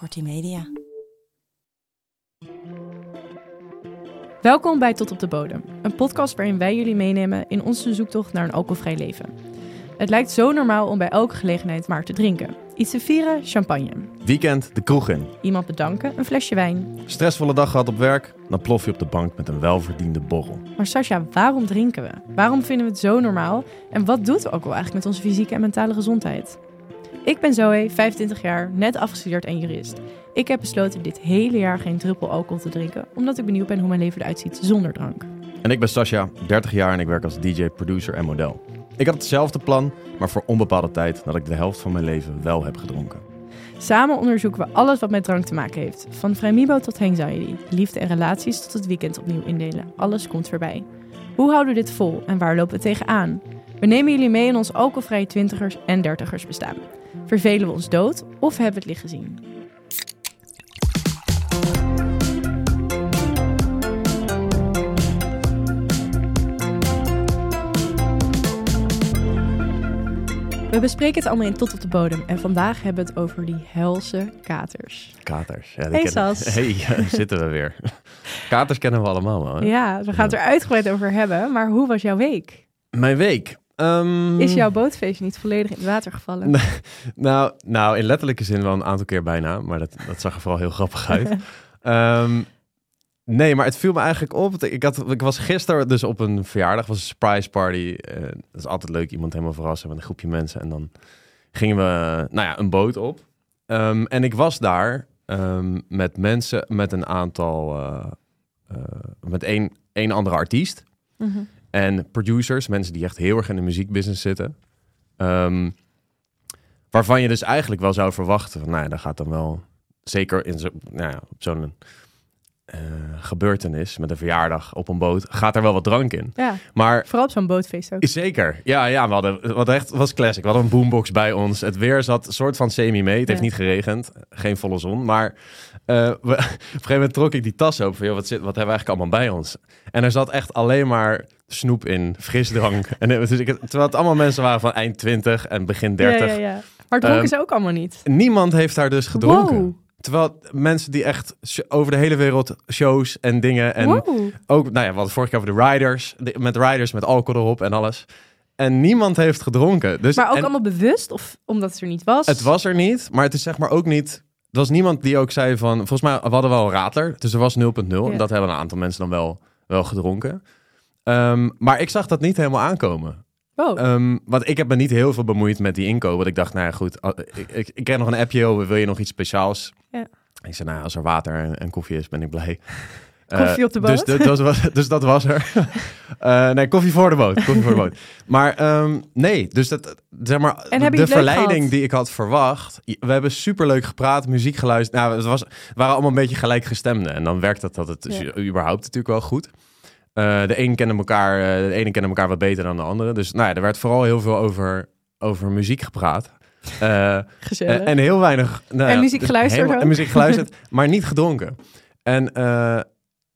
Kortie Media. Welkom bij Tot op de Bodem, een podcast waarin wij jullie meenemen in onze zoektocht naar een alcoholvrij leven. Het lijkt zo normaal om bij elke gelegenheid maar te drinken. Iets te vieren, champagne. Weekend de kroeg in. Iemand bedanken, een flesje wijn. Stressvolle dag gehad op werk, dan plof je op de bank met een welverdiende borrel. Maar Sascha, waarom drinken we? Waarom vinden we het zo normaal? En wat doet alcohol eigenlijk met onze fysieke en mentale gezondheid? Ik ben Zoe, 25 jaar, net afgestudeerd en jurist. Ik heb besloten dit hele jaar geen druppel alcohol te drinken, omdat ik benieuwd ben hoe mijn leven eruit ziet zonder drank. En ik ben Sascha, 30 jaar en ik werk als DJ, producer en model. Ik had hetzelfde plan, maar voor onbepaalde tijd dat ik de helft van mijn leven wel heb gedronken. Samen onderzoeken we alles wat met drank te maken heeft. Van vrijmibo tot anxiety, liefde en relaties tot het weekend opnieuw indelen. Alles komt voorbij. Hoe houden we dit vol en waar lopen we tegenaan? We nemen jullie mee in ons alcoholvrije twintigers en dertigers bestaan. Vervelen we ons dood of hebben we het licht gezien? We bespreken het allemaal in Tot op de Bodem. En vandaag hebben we het over die helse katers. Katers. Ja, die Hey, kennen- Sas. Hey, ja, zitten we weer. Katers kennen we allemaal wel. hè? Ja, we gaan het er uitgebreid over hebben. Maar hoe was jouw week? Mijn week. Ehm, Is jouw bootfeestje niet volledig in het water gevallen? Nou, nou, in letterlijke zin wel een aantal keer bijna, maar dat, dat zag er vooral heel grappig uit. Ehm, nee, maar het viel me eigenlijk op. Ik, had, ik was gisteren dus op een verjaardag, was een surprise party. Eh, dat is altijd leuk, iemand helemaal verrassen met een groepje mensen. En dan gingen we, nou ja, een boot op. Ehm, en ik was daar met mensen, met een aantal, eh, met één, één andere artiest. Mhm. En producers, mensen die echt heel erg in de muziekbusiness zitten. Ehm, waarvan je dus eigenlijk wel zou verwachten van, nou ja, dat gaat dan wel, zeker in zo, nou ja, op zo'n eh, gebeurtenis met een verjaardag op een boot, gaat er wel wat drank in. Ja, Maar vooral op zo'n bootfeest ook. zeker, ja, ja, we hadden, hadden echt, was classic. We hadden een boombox bij ons. Het weer zat een soort van semi mee. Het heeft Ja. niet geregend, geen volle zon. Maar eh, we, op een gegeven moment trok ik die tas open van, joh, wat, zit, wat hebben we eigenlijk allemaal bij ons? En er zat echt alleen maar snoep in, frisdrank. en het- dus ik, terwijl het allemaal mensen waren van eind 20 en begin 30. Ja, ja, ja. Maar dronken Ehm, ze ook allemaal niet. Niemand heeft daar dus gedronken. Wow. Terwijl mensen die echt over de hele wereld shows en dingen en Wow. ook, nou ja, we hadden vorige keer over de riders, de- met riders met alcohol erop en alles. En niemand heeft gedronken. Dus, Maar ook en allemaal bewust of omdat het er niet was? Het was er niet, maar het is zeg maar ook niet. Er was niemand die ook zei van, volgens mij we hadden wel een radler, dus er was 0.0 en dat hebben een aantal mensen dan wel, wel gedronken. Ehm, maar ik zag dat niet helemaal aankomen. Wow. Ehm, want ik heb me niet heel veel bemoeid met die inkoop. Want ik dacht, nou ja, goed. al- Ik, ik, ik kreeg nog een appje. oh, Wil je nog iets speciaals? Ja. Ik zei, nou, als er water en, en koffie is, ben ik blij. Koffie Eh, op de Dus, boot? dat was, dus dat was er. Eh, nee, koffie voor de boot. Koffie voor de boot. Maar ehm, nee, dus dat, zeg maar, de verleiding gehad? die ik had verwacht. We hebben superleuk gepraat, muziek geluisterd. Nou, het was, waren allemaal een beetje gelijkgestemden. En dan werkt dat, dat het Ja. überhaupt natuurlijk wel goed. Eh, de een kende elkaar, eh, de ene kende elkaar wat beter dan de andere. Dus nou ja, er werd vooral heel veel over, over muziek gepraat. Gezellig. en, heel weinig. nou En muziek dus geluisterd helemaal-? En muziek geluisterd, maar niet gedronken. En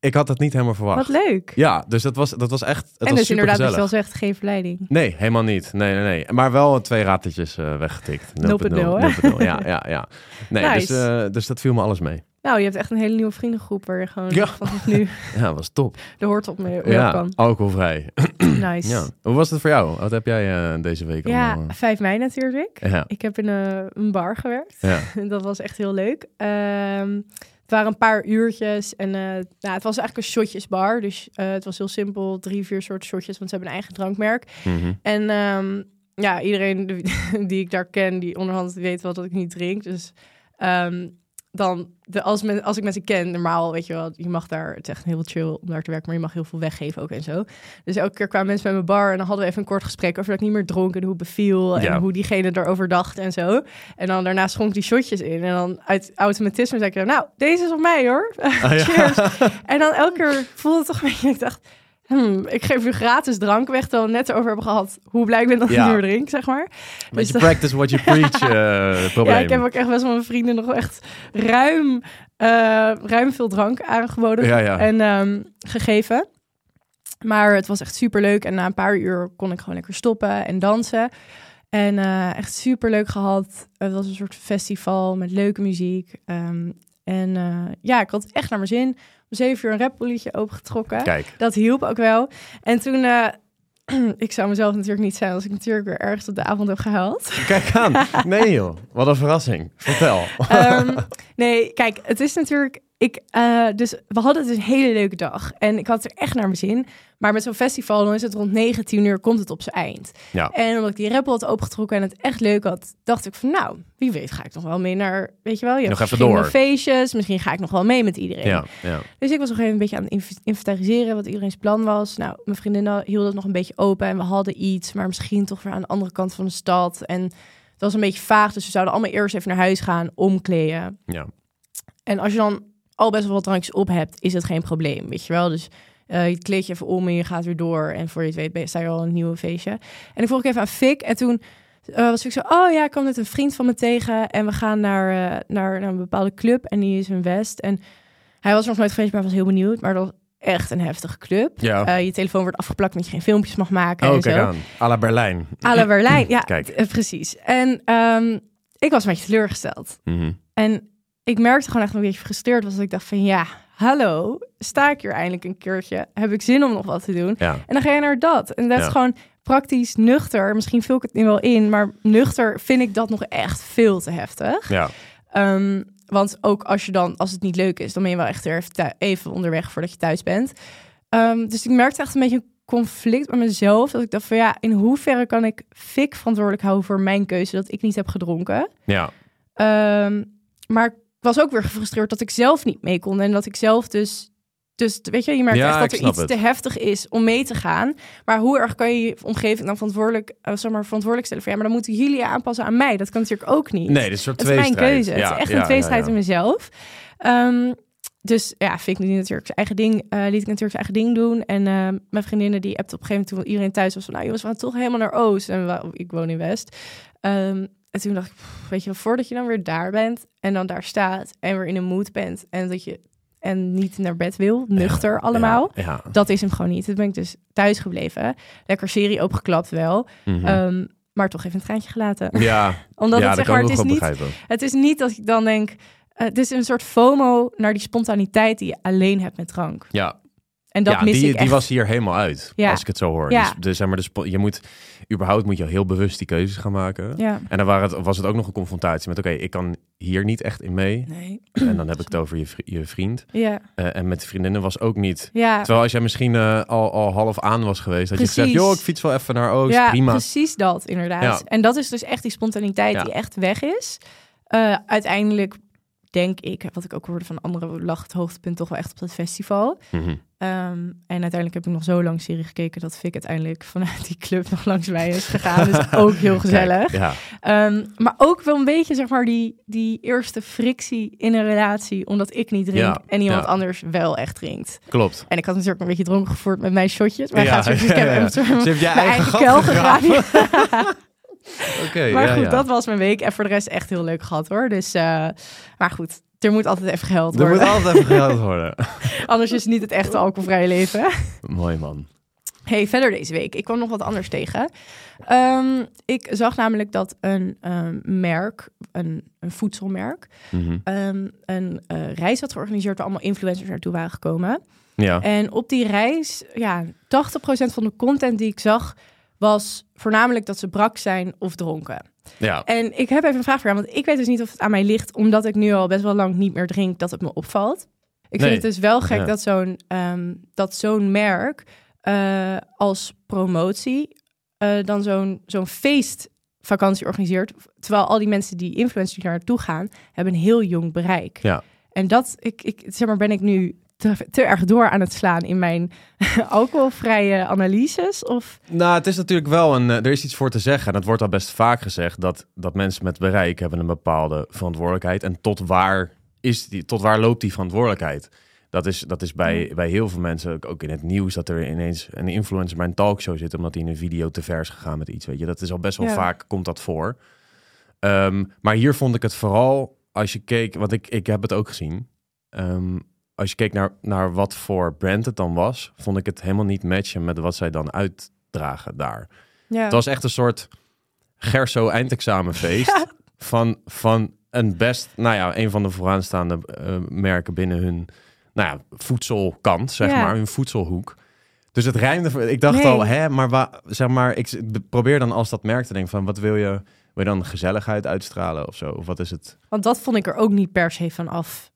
ik had dat niet helemaal verwacht. Wat leuk. Ja, dus dat was, dat was echt. Het en was dus inderdaad, wat je wel zegt, geen verleiding. Nee, helemaal niet. Nee, nee, nee. Maar wel twee ratetjes eh, weggetikt. 0.0, hè? 0.0, Ja, ja, ja. Nee, Nice. dus, dus dat viel me alles mee. Nou, je hebt echt een hele nieuwe vriendengroep waar je gewoon Ja. vanaf nu Ja, was top. de hoort op mee, op Ja, kan. alcoholvrij. Nice. Ja. Hoe was het voor jou? Wat heb jij eh, deze week Ja, allemaal? 5 mei natuurlijk. Ja, Ik heb in een, een bar gewerkt. ja. dat was echt heel leuk. Ehm, het waren een paar uurtjes en eh, nou, het was eigenlijk een shotjesbar. Dus eh, het was heel simpel, drie, vier soorten shotjes, want ze hebben een eigen drankmerk. Mhm. En ehm, ja, iedereen die, ik daar ken, die onderhand weet wel dat ik niet drink. Dus ehm, dan, de, als, men, als ik mensen ken, normaal, weet je wel, je mag daar, het is echt heel chill om daar te werken, maar je mag heel veel weggeven ook en zo. Dus elke keer kwamen mensen bij mijn bar en dan hadden we even een kort gesprek over dat ik niet meer dronk en hoe het beviel Ja. en hoe diegene erover dacht en zo. En dan daarna schonk ik die shotjes in en dan uit automatisme zei ik dan, nou, deze is op mij hoor. Ah, ja. Cheers. En dan elke keer voelde het toch een beetje, ik dacht, hmm, ik geef u gratis drank weg, terwijl we het net over hebben gehad hoe blij ik ben dat ik Ja. meer drink, zeg maar. Beetje dat- practice what you preach eh, probleem. Ja, ik heb ook echt best wel mijn vrienden nog echt ruim, eh, ruim veel drank aangeboden Ja, ja. en ehm, gegeven. Maar het was echt super leuk. En na een paar uur kon ik gewoon lekker stoppen en dansen. En eh, echt super leuk gehad. Het was een soort festival met leuke muziek. Ehm, en eh, ja, ik had echt naar mijn zin. Zeven uur een rappolietje opengetrokken. Kijk, Dat hielp ook wel. En toen, eh, ik zou mezelf natuurlijk niet zijn als ik natuurlijk weer ergens op de avond heb gehuild. kijk aan. Nee joh, wat een verrassing. Vertel. Ehm, nee, kijk, het is natuurlijk. Ik, eh, dus we hadden dus een hele leuke dag. En ik had er echt naar mijn zin. Maar met zo'n festival, dan is het rond 19 uur, komt het op zijn eind. Ja. En omdat ik die rappel had opengetrokken en het echt leuk had, dacht ik van nou, wie weet ga ik nog wel mee naar, weet je wel, je Nog even door. feestjes. Misschien ga ik nog wel mee met iedereen. Ja, ja. Dus ik was nog even een beetje aan het inv- inventariseren wat iedereen's plan was. Nou, mijn vriendinnen hielden het nog een beetje open en we hadden iets, maar misschien toch weer aan de andere kant van de stad. En het was een beetje vaag, dus we zouden allemaal eerst even naar huis gaan, omkleden. ja. En als je dan al best wel wat drankjes op hebt, is het geen probleem, weet je wel. Dus eh, je kleed je even om en je gaat weer door. En voor je het weet sta je al een nieuwe feestje. En ik vroeg ik even aan Fik en toen eh, was ik zo... Oh ja, ik kwam net een vriend van me tegen en we gaan naar, eh, naar, naar een bepaalde club. En die is in West. En hij was nog nooit geweest, maar was heel benieuwd. Maar dat was echt een heftige club. Ja. Je telefoon wordt afgeplakt, met je geen filmpjes mag maken oh, en zo. aan. À la Berlijn. À la Berlijn, ja, Kijk. precies. En ehm, ik was een beetje teleurgesteld. Mhm. En ik merkte gewoon echt een beetje gefrustreerd. Was dat ik dacht van ja, hallo, sta ik hier eindelijk een keertje? Heb ik zin om nog wat te doen? Ja. En dan ga je naar dat. En dat Ja. is gewoon praktisch nuchter. Misschien vul ik het nu wel in, maar nuchter vind ik dat nog echt veel te heftig. Ja. Ehm, want ook als je dan, als het niet leuk is, dan ben je wel echt even, even onderweg voordat je thuis bent. Ehm, dus ik merkte echt een beetje een conflict met mezelf. Dat ik dacht van ja, in hoeverre kan ik Fik verantwoordelijk houden voor mijn keuze dat ik niet heb gedronken? Ja. Ehm, maar was ook weer gefrustreerd dat ik zelf niet mee kon. En dat ik zelf dus... Dus weet je, je merkt Ja, echt dat er iets het. te heftig is om mee te gaan. Maar hoe erg kan je je omgeving dan verantwoordelijk, eh, zeg maar, verantwoordelijk stellen? Van, ja, maar dan moeten jullie je aanpassen aan mij. Dat kan natuurlijk ook niet. Nee, dit is een soort het is mijn keuze. Ja, het is echt ja, een tweestrijd in mezelf. Ehm, dus ja, vind ik nu natuurlijk zijn eigen ding, eh, liet ik natuurlijk zijn eigen ding doen. En eh, mijn vriendinnen die appte op een gegeven moment toen iedereen thuis was van, nou jongens, we gaan toch helemaal naar Oost. En we- ik woon in West. Ehm, en toen dacht ik, pff, weet je wel, voordat je dan weer daar bent en dan daar staat en weer in een mood bent en dat je en niet naar bed wil, nuchter allemaal. Ja. ja. Dat is hem gewoon niet. Toen ben ik dus thuis gebleven. Lekker serie opgeklapt wel. Mhm. Ehm, maar toch even een traantje gelaten. ja. Omdat het, zeg maar, het is niet begrijpen. het is niet dat ik dan denk, eh, het is een soort FOMO naar die spontaniteit die je alleen hebt met drank. Ja, En dat ja mis die, ik die echt. was hier helemaal uit, Ja. als ik het zo hoor. Ja. Dus, dus zeg maar, de spo- je moet, überhaupt moet je heel bewust die keuzes gaan maken. Ja. En dan waren het, was het ook nog een confrontatie met, oké, ik kan hier niet echt in mee. Nee. En dan heb ik het over je, je vriend. Ja. Eh, en met de vriendinnen was ook niet. Ja. Terwijl als jij misschien eh, al, al half aan was geweest, had je gezegd, Precies. joh, ik fiets wel even naar Oost, ja, prima. precies dat inderdaad. En dat is dus echt die spontaniteit die echt weg is. Eh, uiteindelijk denk ik, wat ik ook hoorde van anderen, lag het hoogtepunt toch wel echt op dat festival. Mhm. Ehm, en uiteindelijk heb ik nog zo lang serie gekeken dat Fik uiteindelijk vanuit die club nog langs mij is gegaan. Dus ook heel gezellig. Kijk, ja, Ehm, maar ook wel een beetje, zeg maar, die, die eerste frictie in een relatie. Omdat ik niet drink Ja, en iemand ja. anders wel echt drinkt. klopt. En ik had natuurlijk een beetje dronken gevoerd met mijn shotjes. Maar Ja, gaat dus ik heb Ze heeft eigen eigen kuil gegraven. Oké, maar ja, goed, ja. dat was mijn week. En voor de rest echt heel leuk gehad hoor. Dus, eh, maar goed, er moet altijd even geld Er worden. moet altijd even geld worden. Anders is het niet het echte alcoholvrije leven. Mooi man. Hey, verder deze week. Ik kwam nog wat anders tegen. Ehm, ik zag namelijk dat een ehm, merk, een, een voedselmerk, Mhm. ehm, een eh, reis had georganiseerd waar allemaal influencers naartoe waren gekomen. Ja. En op die reis, ja, 80% van de content die ik zag, was voornamelijk dat ze brak zijn of dronken. ja. En ik heb even een vraag voor jou, want ik weet dus niet of het aan mij ligt, omdat ik nu al best wel lang niet meer drink, dat het me opvalt. Ik Nee. vind het dus wel gek Ja. dat zo'n ehm, dat zo'n merk eh, als promotie eh, dan zo'n zo'n feestvakantie organiseert. Terwijl al die mensen die influencers die daar naartoe gaan, hebben een heel jong bereik. Ja. En dat, ik, ik, zeg maar, ben ik nu te, te erg door aan het slaan in mijn alcoholvrije analyses? Of Nou, het is natuurlijk wel een. eh, er is iets voor te zeggen. En dat wordt al best vaak gezegd dat, dat mensen met bereik hebben een bepaalde verantwoordelijkheid. En tot waar, is die, tot waar loopt die verantwoordelijkheid? Dat is, dat is bij, bij heel veel mensen, ook in het nieuws, dat er ineens een influencer bij een talkshow zit omdat hij in een video te ver is gegaan met iets. Weet je, dat is al best wel Ja. vaak, komt dat voor. Ehm, maar hier vond ik het vooral, als je keek, want ik, ik heb het ook gezien. Ehm, als je keek naar, naar wat voor brand het dan was, vond ik het helemaal niet matchen met wat zij dan uitdragen daar. ja, Het was echt een soort Gerso eindexamenfeest van, van een best, nou ja, een van de vooraanstaande eh, merken binnen hun, nou ja, voedselkant, zeg Ja. maar, hun voedselhoek. Dus het rijmde, ik dacht Nee. al, hè, maar wa, zeg maar, ik probeer dan als dat merk te denken van, wat wil je, wil je dan gezelligheid uitstralen of zo? Of wat is het? Want dat vond ik er ook niet per se van af.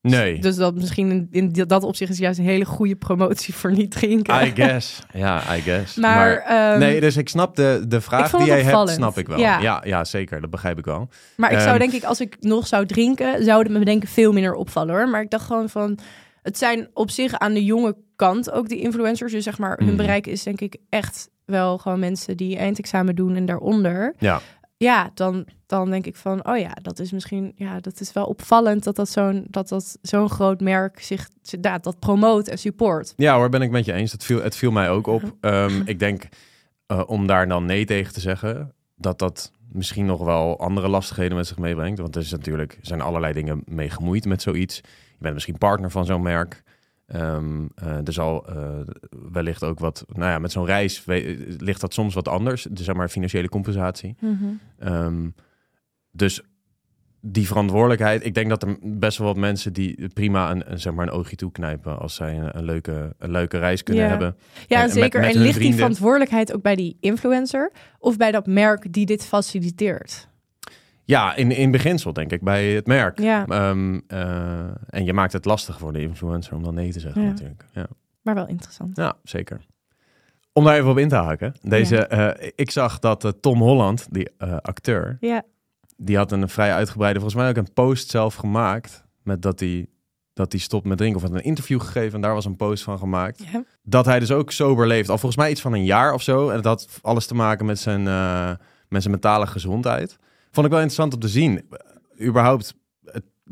Nee, Dus dat misschien in, dat opzicht is juist een hele goede promotie voor niet drinken. I guess. Ja, I guess. Maar, ehm, nee, dus ik snap de, de vraag die jij hebt, opvallend. snap ik wel. Ja. Ja. Ja, zeker. Dat begrijp ik wel. Maar ik zou Ehm, denk ik, als ik nog zou drinken, zou het me denk ik veel minder opvallen hoor. Maar ik dacht gewoon van, het zijn op zich aan de jonge kant ook die influencers. Dus zeg maar, hun Mhm. bereik is denk ik echt wel gewoon mensen die eindexamen doen en daaronder. Ja. Ja, dan, dan denk ik van, oh ja, dat is misschien, ja, dat is wel opvallend dat dat zo'n, dat dat zo'n groot merk zich, dat, dat promoot en support. Ja hoor, ben ik met je eens. Het viel, het viel mij ook op. Ehm, ik denk, eh, om daar dan nee tegen te zeggen, dat dat misschien nog wel andere lastigheden met zich meebrengt. Want er is natuurlijk, zijn allerlei dingen mee gemoeid met zoiets. Je bent misschien partner van zo'n merk. Ehm, eh, er zal eh, wellicht ook wat, nou ja, met zo'n reis we- ligt dat soms wat anders. Dus zeg maar financiële compensatie. Ehm, dus die verantwoordelijkheid, ik denk dat er best wel wat mensen die prima een, een, zeg maar een oogje toeknijpen als zij een, een leuke, een leuke reis kunnen Ja. hebben. Ja, En en met- zeker. met en ligt die verantwoordelijkheid ook bij die influencer of bij dat merk die dit faciliteert? Ja, in, in beginsel denk ik bij het merk. Ja, Ehm, eh, en je maakt het lastig voor de influencer om dan nee te zeggen Ja. natuurlijk. Ja. maar wel interessant. ja, zeker. Om daar even op in te haken. Deze, eh, ik zag dat eh, Tom Holland, die acteur, Ja, die had een vrij uitgebreide, volgens mij ook een post zelf gemaakt. Met dat hij, dat hij stopt met drinken. Of had een interview gegeven en daar was een post van gemaakt. ja. Dat hij dus ook sober leeft. Al volgens mij iets van een jaar of zo. En dat had alles te maken met zijn, met zijn mentale gezondheid. Vond ik wel interessant om te zien. Überhaupt,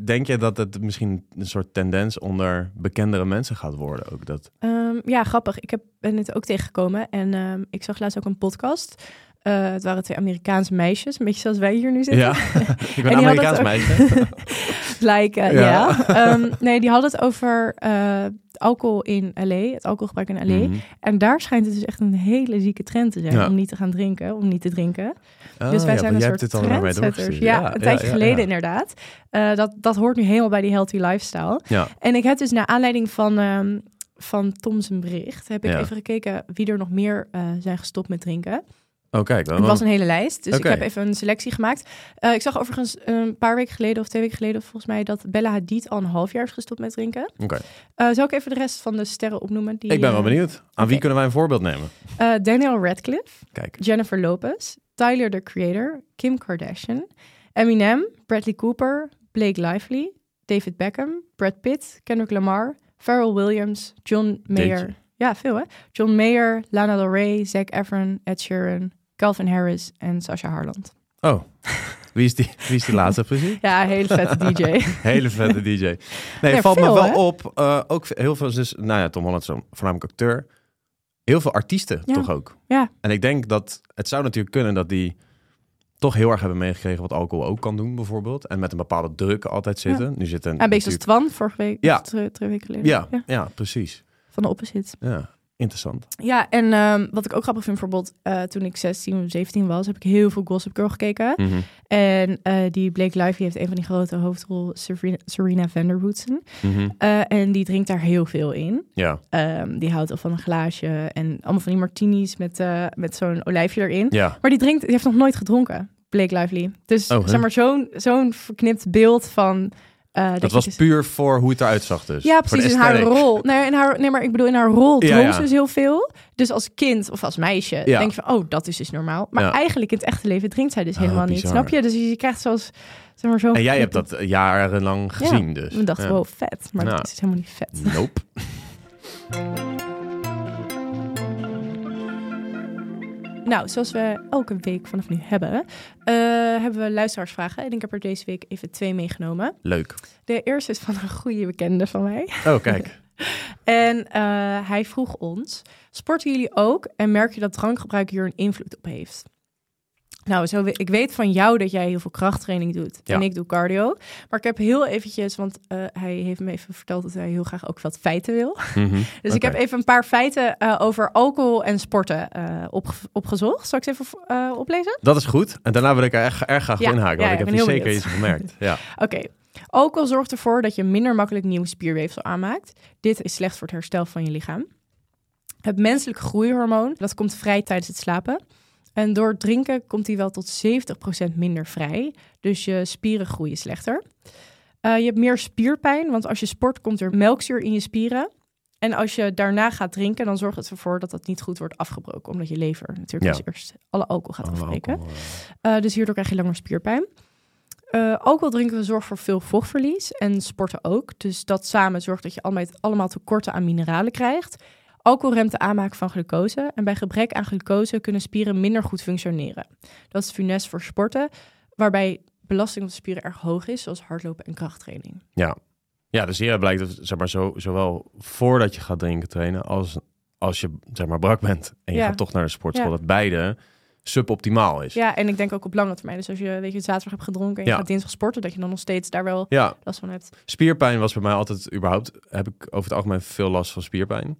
denk je dat het misschien een soort tendens onder bekendere mensen gaat worden? Ook dat. Ehm, ja, grappig. Ik heb, ben het ook tegengekomen en ehm, ik zag laatst ook een podcast. Eh, het waren twee Amerikaanse meisjes, een beetje zoals wij hier nu zitten. Ja, ik ben En een Amerikaans meisje. Like, eh, Ja. ja. Ehm, nee, die hadden het over eh, alcohol in LA, het alcoholgebruik in LA. Mhm. En daar schijnt het dus echt een hele zieke trend te zijn Ja. om niet te gaan drinken, om niet te drinken. Oh, dus wij ja, zijn een soort trendsetters. Ja, een tijdje geleden inderdaad. Dat, dat hoort nu helemaal bij die healthy lifestyle. Ja. En ik heb dus naar aanleiding van, ehm van Tom zijn bericht, heb ik even gekeken wie er nog meer zijn gestopt met drinken. Oh, kijk. Dan, Het was een hele lijst, dus ik heb even een selectie gemaakt. Eh, ik zag overigens een paar weken geleden of twee weken geleden volgens mij dat Bella Hadid al een half jaar is gestopt met drinken. Oké. Eh zal ik even de rest van de sterren opnoemen? Die, Ik ben wel eh, benieuwd. Aan wie kunnen wij een voorbeeld nemen? eh, Daniel Radcliffe, Kijk. Jennifer Lopez, Tyler the Creator, Kim Kardashian, Eminem, Bradley Cooper, Blake Lively, David Beckham, Brad Pitt, Kendrick Lamar, Pharrell Williams, John Mayer. Ja, veel hè? John Mayer, Lana Del Rey, Zac Efron, Ed Sheeran, Calvin Harris en Sasha Harland. Oh, wie is die, wie is die laatste precies? Ja, een hele vette DJ. Hele vette DJ. Nee, Ja, valt me wel hè? op. eh, ook heel veel, dus, nou ja, Tom Holland is voornamelijk acteur. Heel veel artiesten Ja. toch ook. Ja. En ik denk dat het zou natuurlijk kunnen dat die toch heel erg hebben meegekregen wat alcohol ook kan doen, bijvoorbeeld. En met een bepaalde druk altijd zitten. Nu zit een. Ja, een beetje als Twan, vorige week, Ja. twee, weken geleden. Ja, ja, precies. Van de opposite. Ja, interessant. Ja, en ehm, wat ik ook grappig vind, bijvoorbeeld eh, toen ik 16 of 17 was, heb ik heel veel Gossip Girl gekeken. Mhm. En eh, die Blake Lively heeft een van die grote hoofdrol, Serena, Serena Vanderwoodsen. Mhm. Eh, en die drinkt daar heel veel in. Ja, Ehm, die houdt al van een glaasje en allemaal van die martinis met, met zo'n olijfje erin. ja. Maar die drinkt, die heeft nog nooit gedronken, Blake Lively. Dus Oh, zeg maar zo'n zo'n verknipt beeld van... eh, Dat was dus- puur voor hoe het eruit zag dus. Ja, precies. In haar aesthetic. rol. Nee, in haar, nee, maar ik bedoel, in haar rol Ja, dronk ja. ze dus heel veel. Dus als kind of als meisje Ja. denk je van, oh, dat is dus normaal. Maar eigenlijk in het echte leven drinkt zij dus Oh, helemaal niet. Snap je? Dus je krijgt zoals, zeg maar, zo'n... En jij hebt dat jarenlang gezien dus. Ik dacht, Ja. wow, vet. Maar dat is dus helemaal niet vet. Nope. Nou, zoals we elke week vanaf nu hebben, eh, hebben we luisteraarsvragen. En ik heb er deze week even twee meegenomen. Leuk. De eerste is van een goede bekende van mij. Oh, kijk. En eh, hij vroeg ons: sporten jullie ook en merk je dat drankgebruik hier een invloed op heeft? Nou, zo, ik weet van jou dat jij heel veel krachttraining doet. Ja. En ik doe cardio. Maar ik heb heel eventjes, want eh, hij heeft me even verteld dat hij heel graag ook wat feiten wil. Mhm. Dus ik heb even een paar feiten eh, over alcohol en sporten eh, opge- opgezocht. Zal ik ze even oplezen? Dat is goed. En daarna wil ik er erg, erg graag Ja, op inhaken, want ik ik heb hier zeker benieuwd. iets gemerkt. Ja. Oké. Alcohol zorgt ervoor dat je minder makkelijk nieuw spierweefsel aanmaakt. Dit is slecht voor het herstel van je lichaam. Het menselijk groeihormoon, dat komt vrij tijdens het slapen. En door het drinken komt die wel tot 70% minder vrij. Dus je spieren groeien slechter. Eh, je hebt meer spierpijn, want als je sport komt er melkzuur in je spieren. En als je daarna gaat drinken, dan zorgt het ervoor dat dat niet goed wordt afgebroken. Omdat je lever natuurlijk Ja. als eerst alle alcohol gaat afbreken. alcohol, eh. Dus hierdoor krijg je langer spierpijn. Eh alcohol drinken zorgt voor veel vochtverlies en sporten ook. Dus dat samen zorgt dat je allemaal, allemaal tekorten aan mineralen krijgt. Alcohol remt de aanmaak van glucose. En bij gebrek aan glucose kunnen spieren minder goed functioneren. Dat is funest voor sporten, waarbij belasting op de spieren erg hoog is, zoals hardlopen en krachttraining. Ja. ja, dus hieruit blijkt dat zeg maar, zo, zowel voordat je gaat drinken trainen als als je zeg maar brak bent en je Ja. gaat toch naar de sportschool, Ja. dat beide suboptimaal is. Ja, en ik denk ook op lange termijn. Dus als je weet je, zaterdag hebt gedronken en je Ja. gaat dinsdag sporten, dat je dan nog steeds daar wel Ja, last van hebt. spierpijn was bij mij altijd überhaupt, heb ik over het algemeen veel last van spierpijn.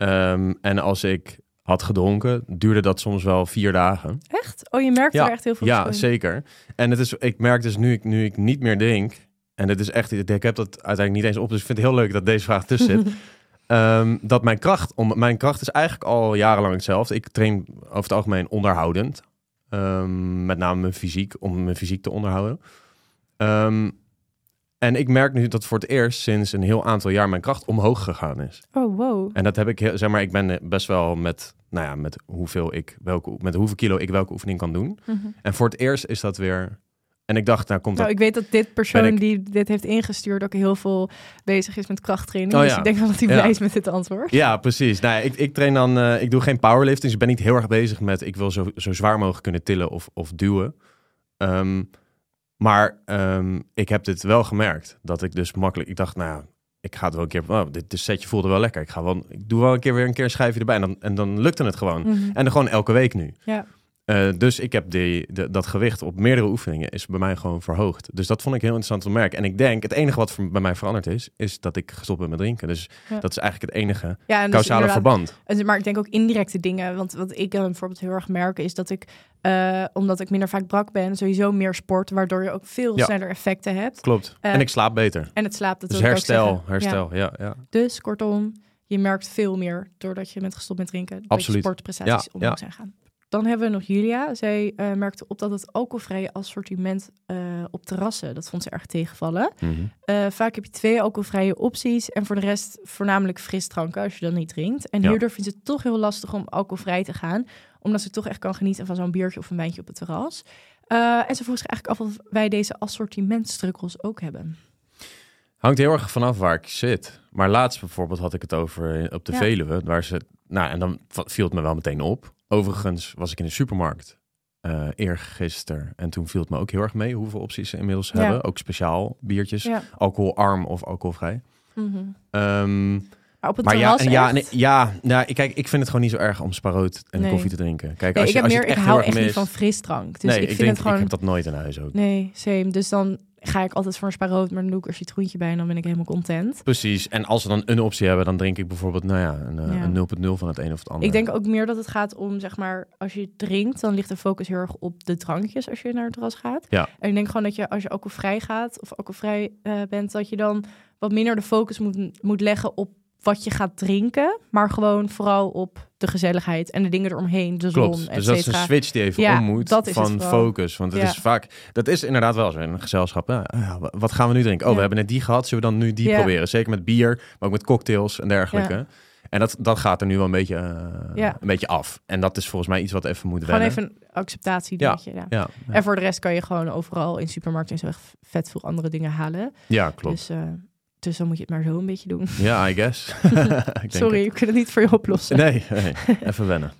Ehm, en als ik had gedronken, duurde dat soms wel vier dagen. Echt? Oh, je merkt Ja, er echt heel veel Ja, zeker. En het is, ik merk dus nu ik, nu ik niet meer drink, en het is echt, ik heb dat uiteindelijk niet eens op, dus ik vind het heel leuk dat deze vraag tussen zit. Ehm, dat mijn kracht, om, mijn kracht is eigenlijk al jarenlang hetzelfde. Ik train over het algemeen onderhoudend. Ehm, met name mijn fysiek, om mijn fysiek te onderhouden. Ehm, en ik merk nu dat voor het eerst sinds een heel aantal jaar mijn kracht omhoog gegaan is. Oh, wow. En dat heb ik, heel, zeg maar, ik ben eh, best wel met, nou ja, met hoeveel ik welke, met hoeveel kilo ik welke oefening kan doen. Mhm. En voor het eerst is dat weer. En ik dacht, nou komt dat. Nou, ik weet dat dit persoon ik- die dit heeft ingestuurd ook heel veel bezig is met krachttraining. Oh dus ik denk wel dat hij blij is met dit antwoord. Ja, precies. Nou, ik, ik train dan, eh, ik doe geen powerlifting, dus ik ben niet heel erg bezig met, ik wil zo, zo zwaar mogelijk kunnen tillen of, of duwen. Ehm, maar ehm, ik heb dit wel gemerkt, dat ik dus makkelijk, ik dacht, nou ik ga het wel een keer, oh, dit, dit setje voelde wel lekker. Ik ga wel, ik doe wel een keer weer een keer een schijfje erbij en dan, en dan lukte het gewoon. Mhm. En dan gewoon elke week nu. Ja. Eh, dus ik heb die, de- dat gewicht op meerdere oefeningen is bij mij gewoon verhoogd. Dus dat vond ik heel interessant om te merken. En ik denk, het enige wat voor- bij mij veranderd is, is dat ik gestopt ben met drinken. Dus Ja. dat is eigenlijk het enige Ja, en causale verband. Maar ik denk ook indirecte dingen. Want wat ik dan bijvoorbeeld heel erg merk is dat ik, eh, omdat ik minder vaak brak ben, sowieso meer sport, waardoor je ook veel Ja. sneller effecten hebt. Klopt. Eh, en ik slaap beter. En het slaapt, dat Dus ook herstel. Ja. herstel. Ja, ja. Dus kortom, je merkt veel meer doordat je bent gestopt met drinken. Dat je Absoluut. sportprestaties ja. zijn gaan. Dan hebben we nog Julia. Zij eh, merkte op dat het alcoholvrije assortiment eh, op terrassen, dat vond ze erg tegenvallen. Mhm. Eh, vaak heb je twee alcoholvrije opties en voor de rest voornamelijk frisdranken als je dan niet drinkt. En Ja. hierdoor vindt ze het toch heel lastig om alcoholvrij te gaan, omdat ze toch echt kan genieten van zo'n biertje of een wijntje op het terras. En ze vroeg zich eigenlijk af of wij deze assortimentstruggles ook hebben. Hangt heel erg vanaf waar ik zit. Maar laatst bijvoorbeeld had ik het over op de Ja. Veluwe. Waar ze, nou, en dan viel het me wel meteen op. Overigens was ik in de supermarkt eh eergisteren. En toen viel het me ook heel erg mee hoeveel opties ze inmiddels Ja. hebben. Ook speciaal biertjes. Ja. Alcoholarm of alcoholvrij. Mhm. Ehm, Maar op het maar ja, en ja, nee, ja, nou, ik- kijk, ik vind het gewoon niet zo erg om sparoot en Nee. koffie te drinken. Kijk, Nee, als ik je, heb als je meer, ik echt hou heel erg echt niet van frisdrank. Dus nee, ik ik, vind denk, het gewoon... ik heb dat nooit in huis ook. Nee, same. Dus dan ga ik altijd voor een sparoot, maar dan doe ik er citroentje bij en dan ben ik helemaal content. Precies. En als we dan een optie hebben, dan drink ik bijvoorbeeld, nou ja, een, eh, Ja. een 0.0 van het een of het ander. Ik denk ook meer dat het gaat om, zeg maar, als je drinkt, dan ligt de focus heel erg op de drankjes als je naar het terras gaat. Ja. En ik denk gewoon dat je, als je alcoholvrij gaat of alcoholvrij eh bent, dat je dan wat minder de focus moet, moet leggen op wat je gaat drinken, maar gewoon vooral op de gezelligheid en de dingen eromheen, de zon, Klopt. et Dus dat is een switch die even Ja, om moet dat is het van focus. Want het Ja. is vaak, dat is inderdaad wel zo in een gezelschap. Ja, ja, wa- wat gaan we nu drinken? Oh, we hebben net die gehad. Zullen we dan nu die proberen? Zeker met bier, maar ook met cocktails en dergelijke. En dat, dat gaat er nu wel een beetje, eh, Ja. een beetje af. En dat is volgens mij iets wat even moet Gewoon wennen. even een acceptatie. Ja. dingetje, ja. Ja. En voor de rest kan je gewoon overal in supermarkten en zo vet veel andere dingen halen. ja, klopt. Dus, eh, dus dan moet je het maar zo een beetje doen. Ja, I guess. Ik Sorry, ik kan het niet voor je oplossen. Nee, nee, even wennen.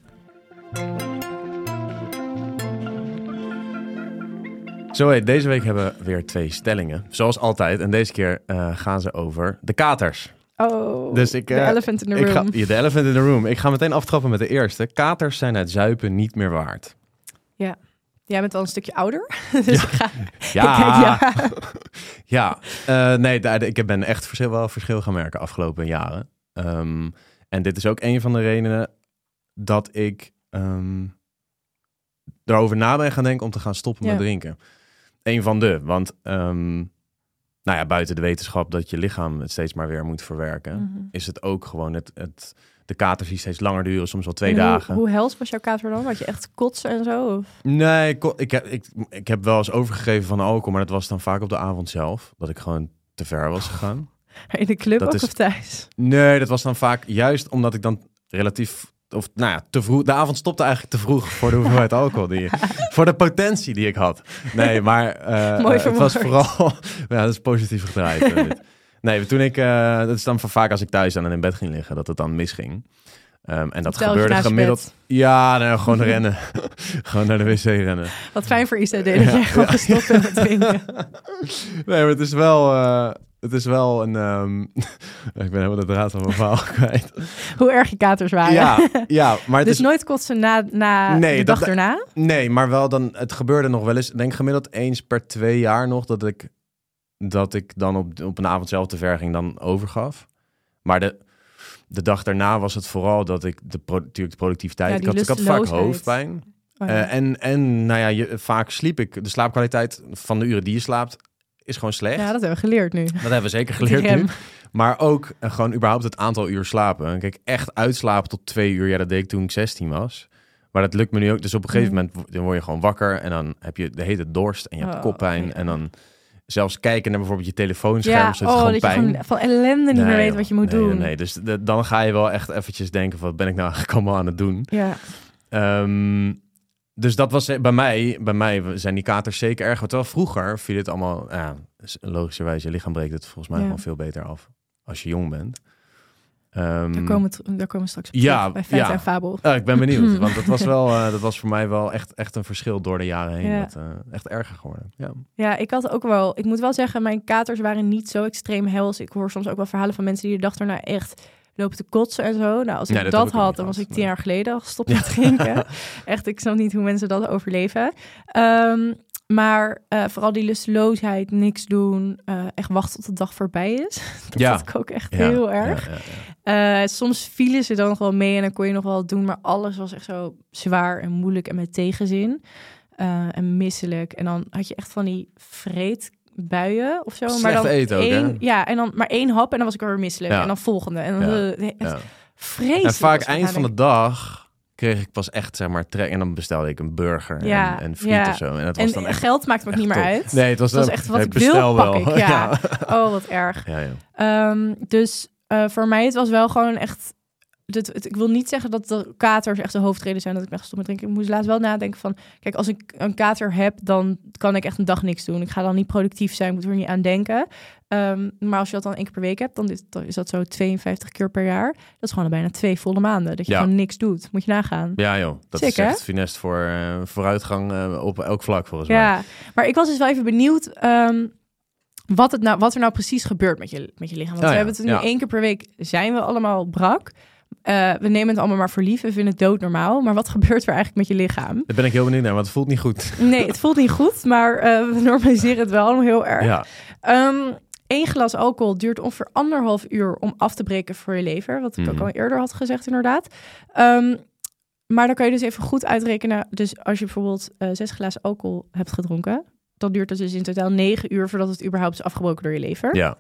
Zo heet, deze week hebben we weer twee stellingen. Zoals altijd. En deze keer eh, gaan ze over de katers. Oh, Dus ik, de eh, elephant in the Ik ga, room. de elephant in the room. Ik ga meteen aftrappen met de eerste. Katers zijn het zuipen niet meer waard. Ja, Jij bent al een stukje ouder. dus ik ga... Ja, ja. ja. Eh, nee, daar- ik ben echt verschil, wel verschil gaan merken afgelopen jaren. Ehm, en dit is ook een van de redenen dat ik ehm, erover na ben gaan denken om te gaan stoppen Ja. met drinken. Een van de, want ehm, nou ja, buiten de wetenschap dat je lichaam het steeds maar weer moet verwerken, Mhm. is het ook gewoon het, het de katers die steeds langer duren, soms wel twee hoe- dagen. Hoe, hels was jouw kater dan? Had je echt kotsen en zo? Of? Nee, ik, ik, heb, ik, ik heb wel eens overgegeven van alcohol, maar dat was dan vaak op de avond zelf. Dat ik gewoon te ver was gegaan. In de club Dat ook is- of thuis? Nee, dat was dan vaak juist omdat ik dan relatief... Of nou ja, te vroeg. De avond stopte eigenlijk te vroeg voor de hoeveelheid alcohol die voor de potentie die ik had. Nee, maar eh, Mooi eh, het was vooral. ja, dat is positief gedraaid. Nee, toen ik. eh, dat is dan vaak als ik thuis dan in bed ging liggen, dat het dan misging. Ehm, en dat gebeurde gemiddeld. bed. Ja, nou, gewoon rennen. gewoon naar de wc rennen. Wat fijn voor ICD dat jij gewoon gestopt bent met drinken. Nee, maar het is wel. eh, het is wel een. ehm, ik ben helemaal de draad van mijn verhaal kwijt. Hoe erg je katers waren. Ja, ja, maar het dus is nooit kotsen na, na Nee, de dat- dag erna? Nee, maar wel dan, het gebeurde nog wel eens, ik denk gemiddeld eens per twee jaar nog, dat ik, dat ik dan op, op een avond zelf de verging dan overgaf. Maar de, de dag daarna was het vooral dat ik de, natuurlijk de productiviteit, Ja, ik, had, ik had vaak hoofdpijn. Oh, ja. Eh, en, en nou ja, je, vaak sliep ik, de slaapkwaliteit van de uren die je slaapt, is gewoon slecht. ja, dat hebben we geleerd nu. Dat hebben we zeker geleerd nu. Maar ook eh, gewoon überhaupt het aantal uur slapen. Kijk, echt uitslapen tot twee uur. Ja, dat deed ik toen ik 16 was. Maar dat lukt me nu ook. Dus op een gegeven Mm. moment dan word je gewoon wakker. En dan heb je de hele dorst en je hebt Oh, koppijn. ja. En dan zelfs kijken naar bijvoorbeeld je telefoonscherm. Ja, oh, gewoon dat je pijn. gewoon van ellende niet meer weet wat je moet Nee, doen. Nee. Dus de- dan ga je wel echt eventjes denken van... wat ben ik nou eigenlijk allemaal aan het doen? Ja. Ehm, dus dat was bij mij, bij mij zijn die katers zeker erg. Terwijl vroeger viel het allemaal, ja, logischerwijs, je lichaam breekt het volgens mij Ja. gewoon veel beter af als je jong bent. Ehm, Daar komen, we, daar komen we straks op Ja, bij Feit ja. en Fabel. ik ben benieuwd, want dat was wel, eh, dat was voor mij wel echt, echt een verschil door de jaren heen. Ja. Dat, eh, echt erger geworden. Ja. Ja, ik had ook wel... Ik moet wel zeggen, mijn katers waren niet zo extreem hels. Ik hoor soms ook wel verhalen van mensen die de dag erna echt lopen te kotsen en zo. Nou, als ik dat ik had, dan was ik tien nee. jaar geleden al gestopt met drinken. echt, ik snap niet hoe mensen dat overleven. Ehm, maar eh, vooral die lusteloosheid, niks doen, eh, echt wachten tot de dag voorbij is. dat Ja. had ik ook echt Ja, heel erg. ja, ja, ja. Eh, soms vielen ze dan nog wel mee en dan kon je nog wel doen, maar alles was echt zo zwaar en moeilijk en met tegenzin en misselijk. En dan had je echt van die vreedbuien of zo. maar Slecht dan eten ook, één, Ja, en dan maar één hap en dan was ik weer misselijk. En dan volgende. En dan Ja, echt Ja. vreselijk. En vaak eind van de dag kreeg ik pas echt, zeg maar, trek. En dan bestelde ik een burger Ja, en, en friet ja. of zo. En dat was En dan echt, geld maakt me ook niet meer top. uit. Nee, het was, Dat was echt wat ik wil, bestel pak wel. ik, ja. Oh, wat erg. ja, ja. Ehm, dus eh, voor mij het was wel gewoon echt. Het- ik wil niet zeggen dat de katers echt de hoofdreden zijn dat ik ben gestopt met drinken. Ik moest laatst wel nadenken van, kijk, als ik een kater heb, dan kan ik echt een dag niks doen. Ik ga dan niet productief zijn, moet er niet aan denken. Ehm, maar als je dat dan één keer per week hebt, dan is, dan is dat zo 52 keer per jaar. Dat is gewoon bijna twee volle maanden dat je Ja. gewoon niks doet. Moet je nagaan. Ja, joh. Dat Sick, is hè? echt finest voor eh, vooruitgang eh, op elk vlak, volgens mij. Ja, maar ik was dus wel even benieuwd ehm, wat, het nou, wat er nou precies gebeurt met je, met je lichaam. Want Oh we ja, hebben het nu ja. één keer per week, zijn we allemaal brak. Eh, we nemen het allemaal maar voor lief, we vinden het doodnormaal. Maar wat gebeurt er eigenlijk met je lichaam? Daar ben ik heel benieuwd naar, want het voelt niet goed. Nee, het voelt niet goed, maar eh, we normaliseren het wel allemaal heel erg. Ja, Eén glas alcohol duurt ongeveer anderhalf uur om af te breken voor je lever. Wat ik ook Mhm. al eerder had gezegd, inderdaad. Ehm, maar dan kan je dus even goed uitrekenen. Dus als je bijvoorbeeld eh, zes glazen alcohol hebt gedronken, dan duurt het dus in totaal negen uur voordat het überhaupt is afgebroken door je lever. ja.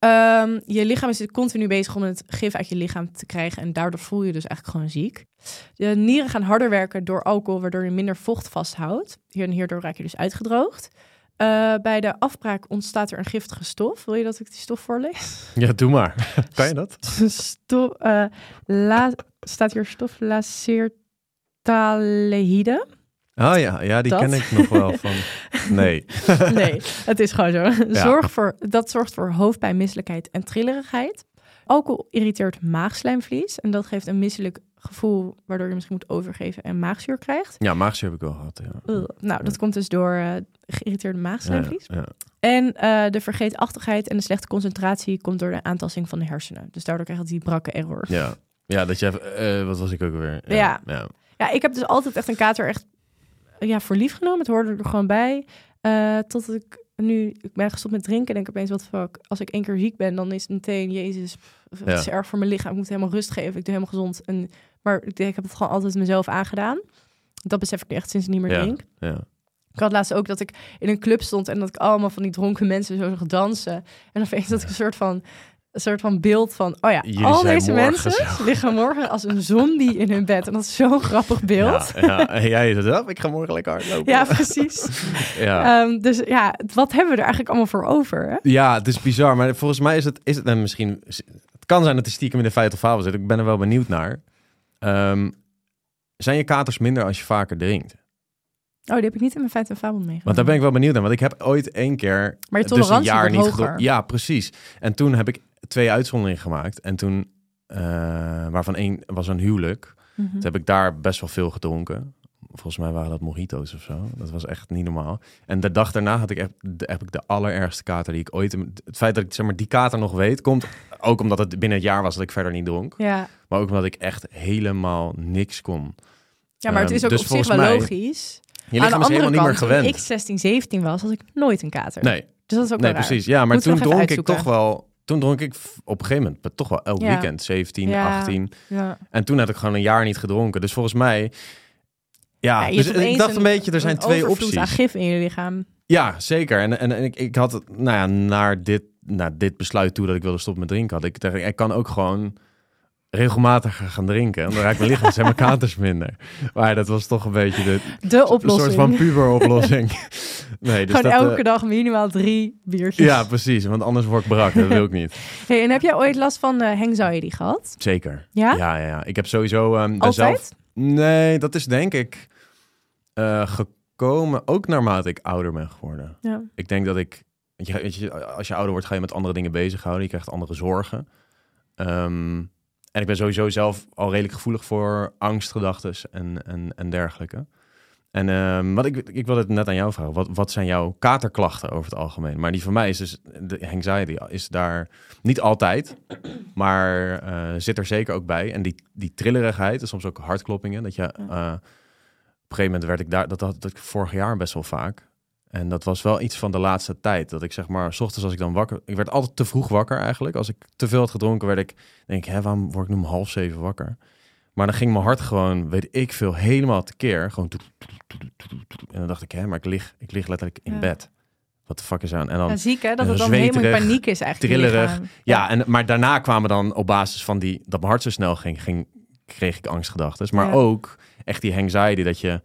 Ehm, je lichaam is dus continu bezig om het gif uit je lichaam te krijgen. En daardoor voel je dus eigenlijk gewoon ziek. De nieren gaan harder werken door alcohol, waardoor je minder vocht vasthoudt. Hier en hierdoor raak je dus uitgedroogd. Eh, bij de afbraak ontstaat er een giftige stof. Wil je dat ik die stof voorlees? ja, doe maar. kan je dat? Stof, eh, la, staat hier stof lacertaldehyde. Oh ja, ja die Dat? ken ik nog wel van. Nee. Nee, het is gewoon zo. Zorg voor, dat zorgt voor hoofdpijn, misselijkheid en trillerigheid. Alcohol irriteert maagslijmvlies en dat geeft een misselijk gevoel, waardoor je misschien moet overgeven en maagzuur krijgt. Ja, maagzuur heb ik wel gehad. Ja. Nou, dat komt dus door eh, geïrriteerde maagslijmvlies. ja. En eh, de vergeetachtigheid en de slechte concentratie komt door de aantasting van de hersenen. Dus daardoor krijg je die brakke error. Ja. ja, dat je eh, wat was ik ook weer? Ja. ja. Ja, ik heb dus altijd echt een kater echt ja, voor lief genomen. Het hoorde er gewoon bij. Uh, tot ik nu, ik ben gestopt met drinken. En denk opeens, wat fuck. Als ik één keer ziek ben, dan is het meteen, jezus, het is erg voor mijn lichaam. Ik moet helemaal rust geven. Ik doe helemaal gezond. En, maar ik, ik heb het gewoon altijd mezelf aangedaan. Dat besef ik echt sinds ik niet meer drink. Ja. Ik had laatst ook dat ik in een club stond en dat ik allemaal van die dronken mensen zo zag dansen. En dan opeens dat ik een soort van een soort van beeld van, oh ja, al deze mensen liggen morgen als een zombie in hun bed. En dat is zo'n grappig beeld. Ja, ja. En jij is het, ik ga morgen lekker hardlopen. Ja, precies. ja. Um, dus ja, wat hebben we er eigenlijk allemaal voor over? Hè? Ja, het is bizar. Maar volgens mij is het, is het en misschien, het kan zijn dat de stiekem in de feit of fabel zit. Ik ben er wel benieuwd naar. Um, zijn je katers minder als je vaker drinkt? Oh, die heb ik niet in mijn feit en fabel meegemaakt. Want daar ben ik wel benieuwd naar. Want ik heb ooit één keer... Maar je tolerantie dus een jaar niet hoger. Ja, precies. En toen heb ik twee uitzonderingen gemaakt. En toen, uh, waarvan één was een huwelijk. Mm Toen heb ik daar best wel veel gedronken. Volgens mij waren dat mojito's of zo. Dat was echt niet normaal. En de dag daarna had ik echt, heb ik de allerergste kater die ik ooit... Het feit dat ik zeg maar, die kater nog weet, komt ook omdat het binnen het jaar was dat ik verder niet dronk. Ja. Maar ook omdat ik echt helemaal niks kon. Ja, maar het is ook dus op zich wel mij, logisch. Je lichaam is helemaal niet meer gewend. Toen ik 16, 17 was, had ik nooit een kater. Nee. Dus dat is ook Nee, precies. Ja, maar toen dronk ik toch wel... Toen dronk ik op een gegeven moment toch wel elk weekend. 17, ja. 18. Ja. En toen had ik gewoon een jaar niet gedronken. Dus volgens mij... Ja, dus ik dacht een, beetje, er zijn twee opties. aan gif in je lichaam. Ja, zeker. En, en, en ik, ik had, nou ja, naar dit, naar dit besluit toe dat ik wilde stoppen met drinken, had ik, ik kan ook gewoon regelmatiger gaan drinken. En dan raakt mijn lichaam zijn mijn katers minder. Maar dat was toch een beetje de, de oplossing. Een soort van puber-oplossing. nee, dus Gewoon elke uh, dag minimaal drie biertjes. Ja, precies. Want anders word ik brak. Dat wil ik niet. Hey, en heb jij ooit last van uh, anxiety gehad? Zeker. Ja? Ja, ja, ja. Ik heb sowieso... Um, Altijd? Zelf... Nee, dat is denk ik uh, gekomen ook naarmate ik ouder ben geworden. Ja. Ik denk dat ik... Weet je, als je ouder wordt, ga je met andere dingen bezighouden. Je krijgt andere zorgen. Um, en ik ben sowieso zelf al redelijk gevoelig voor angstgedachten en, en, en dergelijke. En um, wat ik, ik wilde het net aan jou vragen. Wat, wat zijn jouw katerklachten over het algemeen? Maar die van mij is dus, de anxiety is daar niet altijd, maar uh, zit er zeker ook bij. En die, die trillerigheid, soms ook hartkloppingen. Dat je, uh, op een gegeven moment werd ik daar, dat had ik vorig jaar best wel vaak. En dat was wel iets van de laatste tijd. Dat ik zeg maar, s ochtends als ik dan wakker... Ik werd altijd te vroeg wakker eigenlijk. Als ik te veel had gedronken, werd ik... Denk ik, hè, waarom word ik nu om half zeven wakker? Maar dan ging mijn hart gewoon, weet ik veel, helemaal tekeer. Gewoon... En dan dacht ik, hè, maar ik lig, ik lig letterlijk in bed. Wat de fuck is aan? En dan, ja, ziek hè, dat het dan helemaal in paniek is eigenlijk. Trillerig. Ja, ja, en, maar daarna kwamen dan op basis van die, dat mijn hart zo snel ging, ging kreeg ik angstgedachten. Maar ook echt die anxiety dat je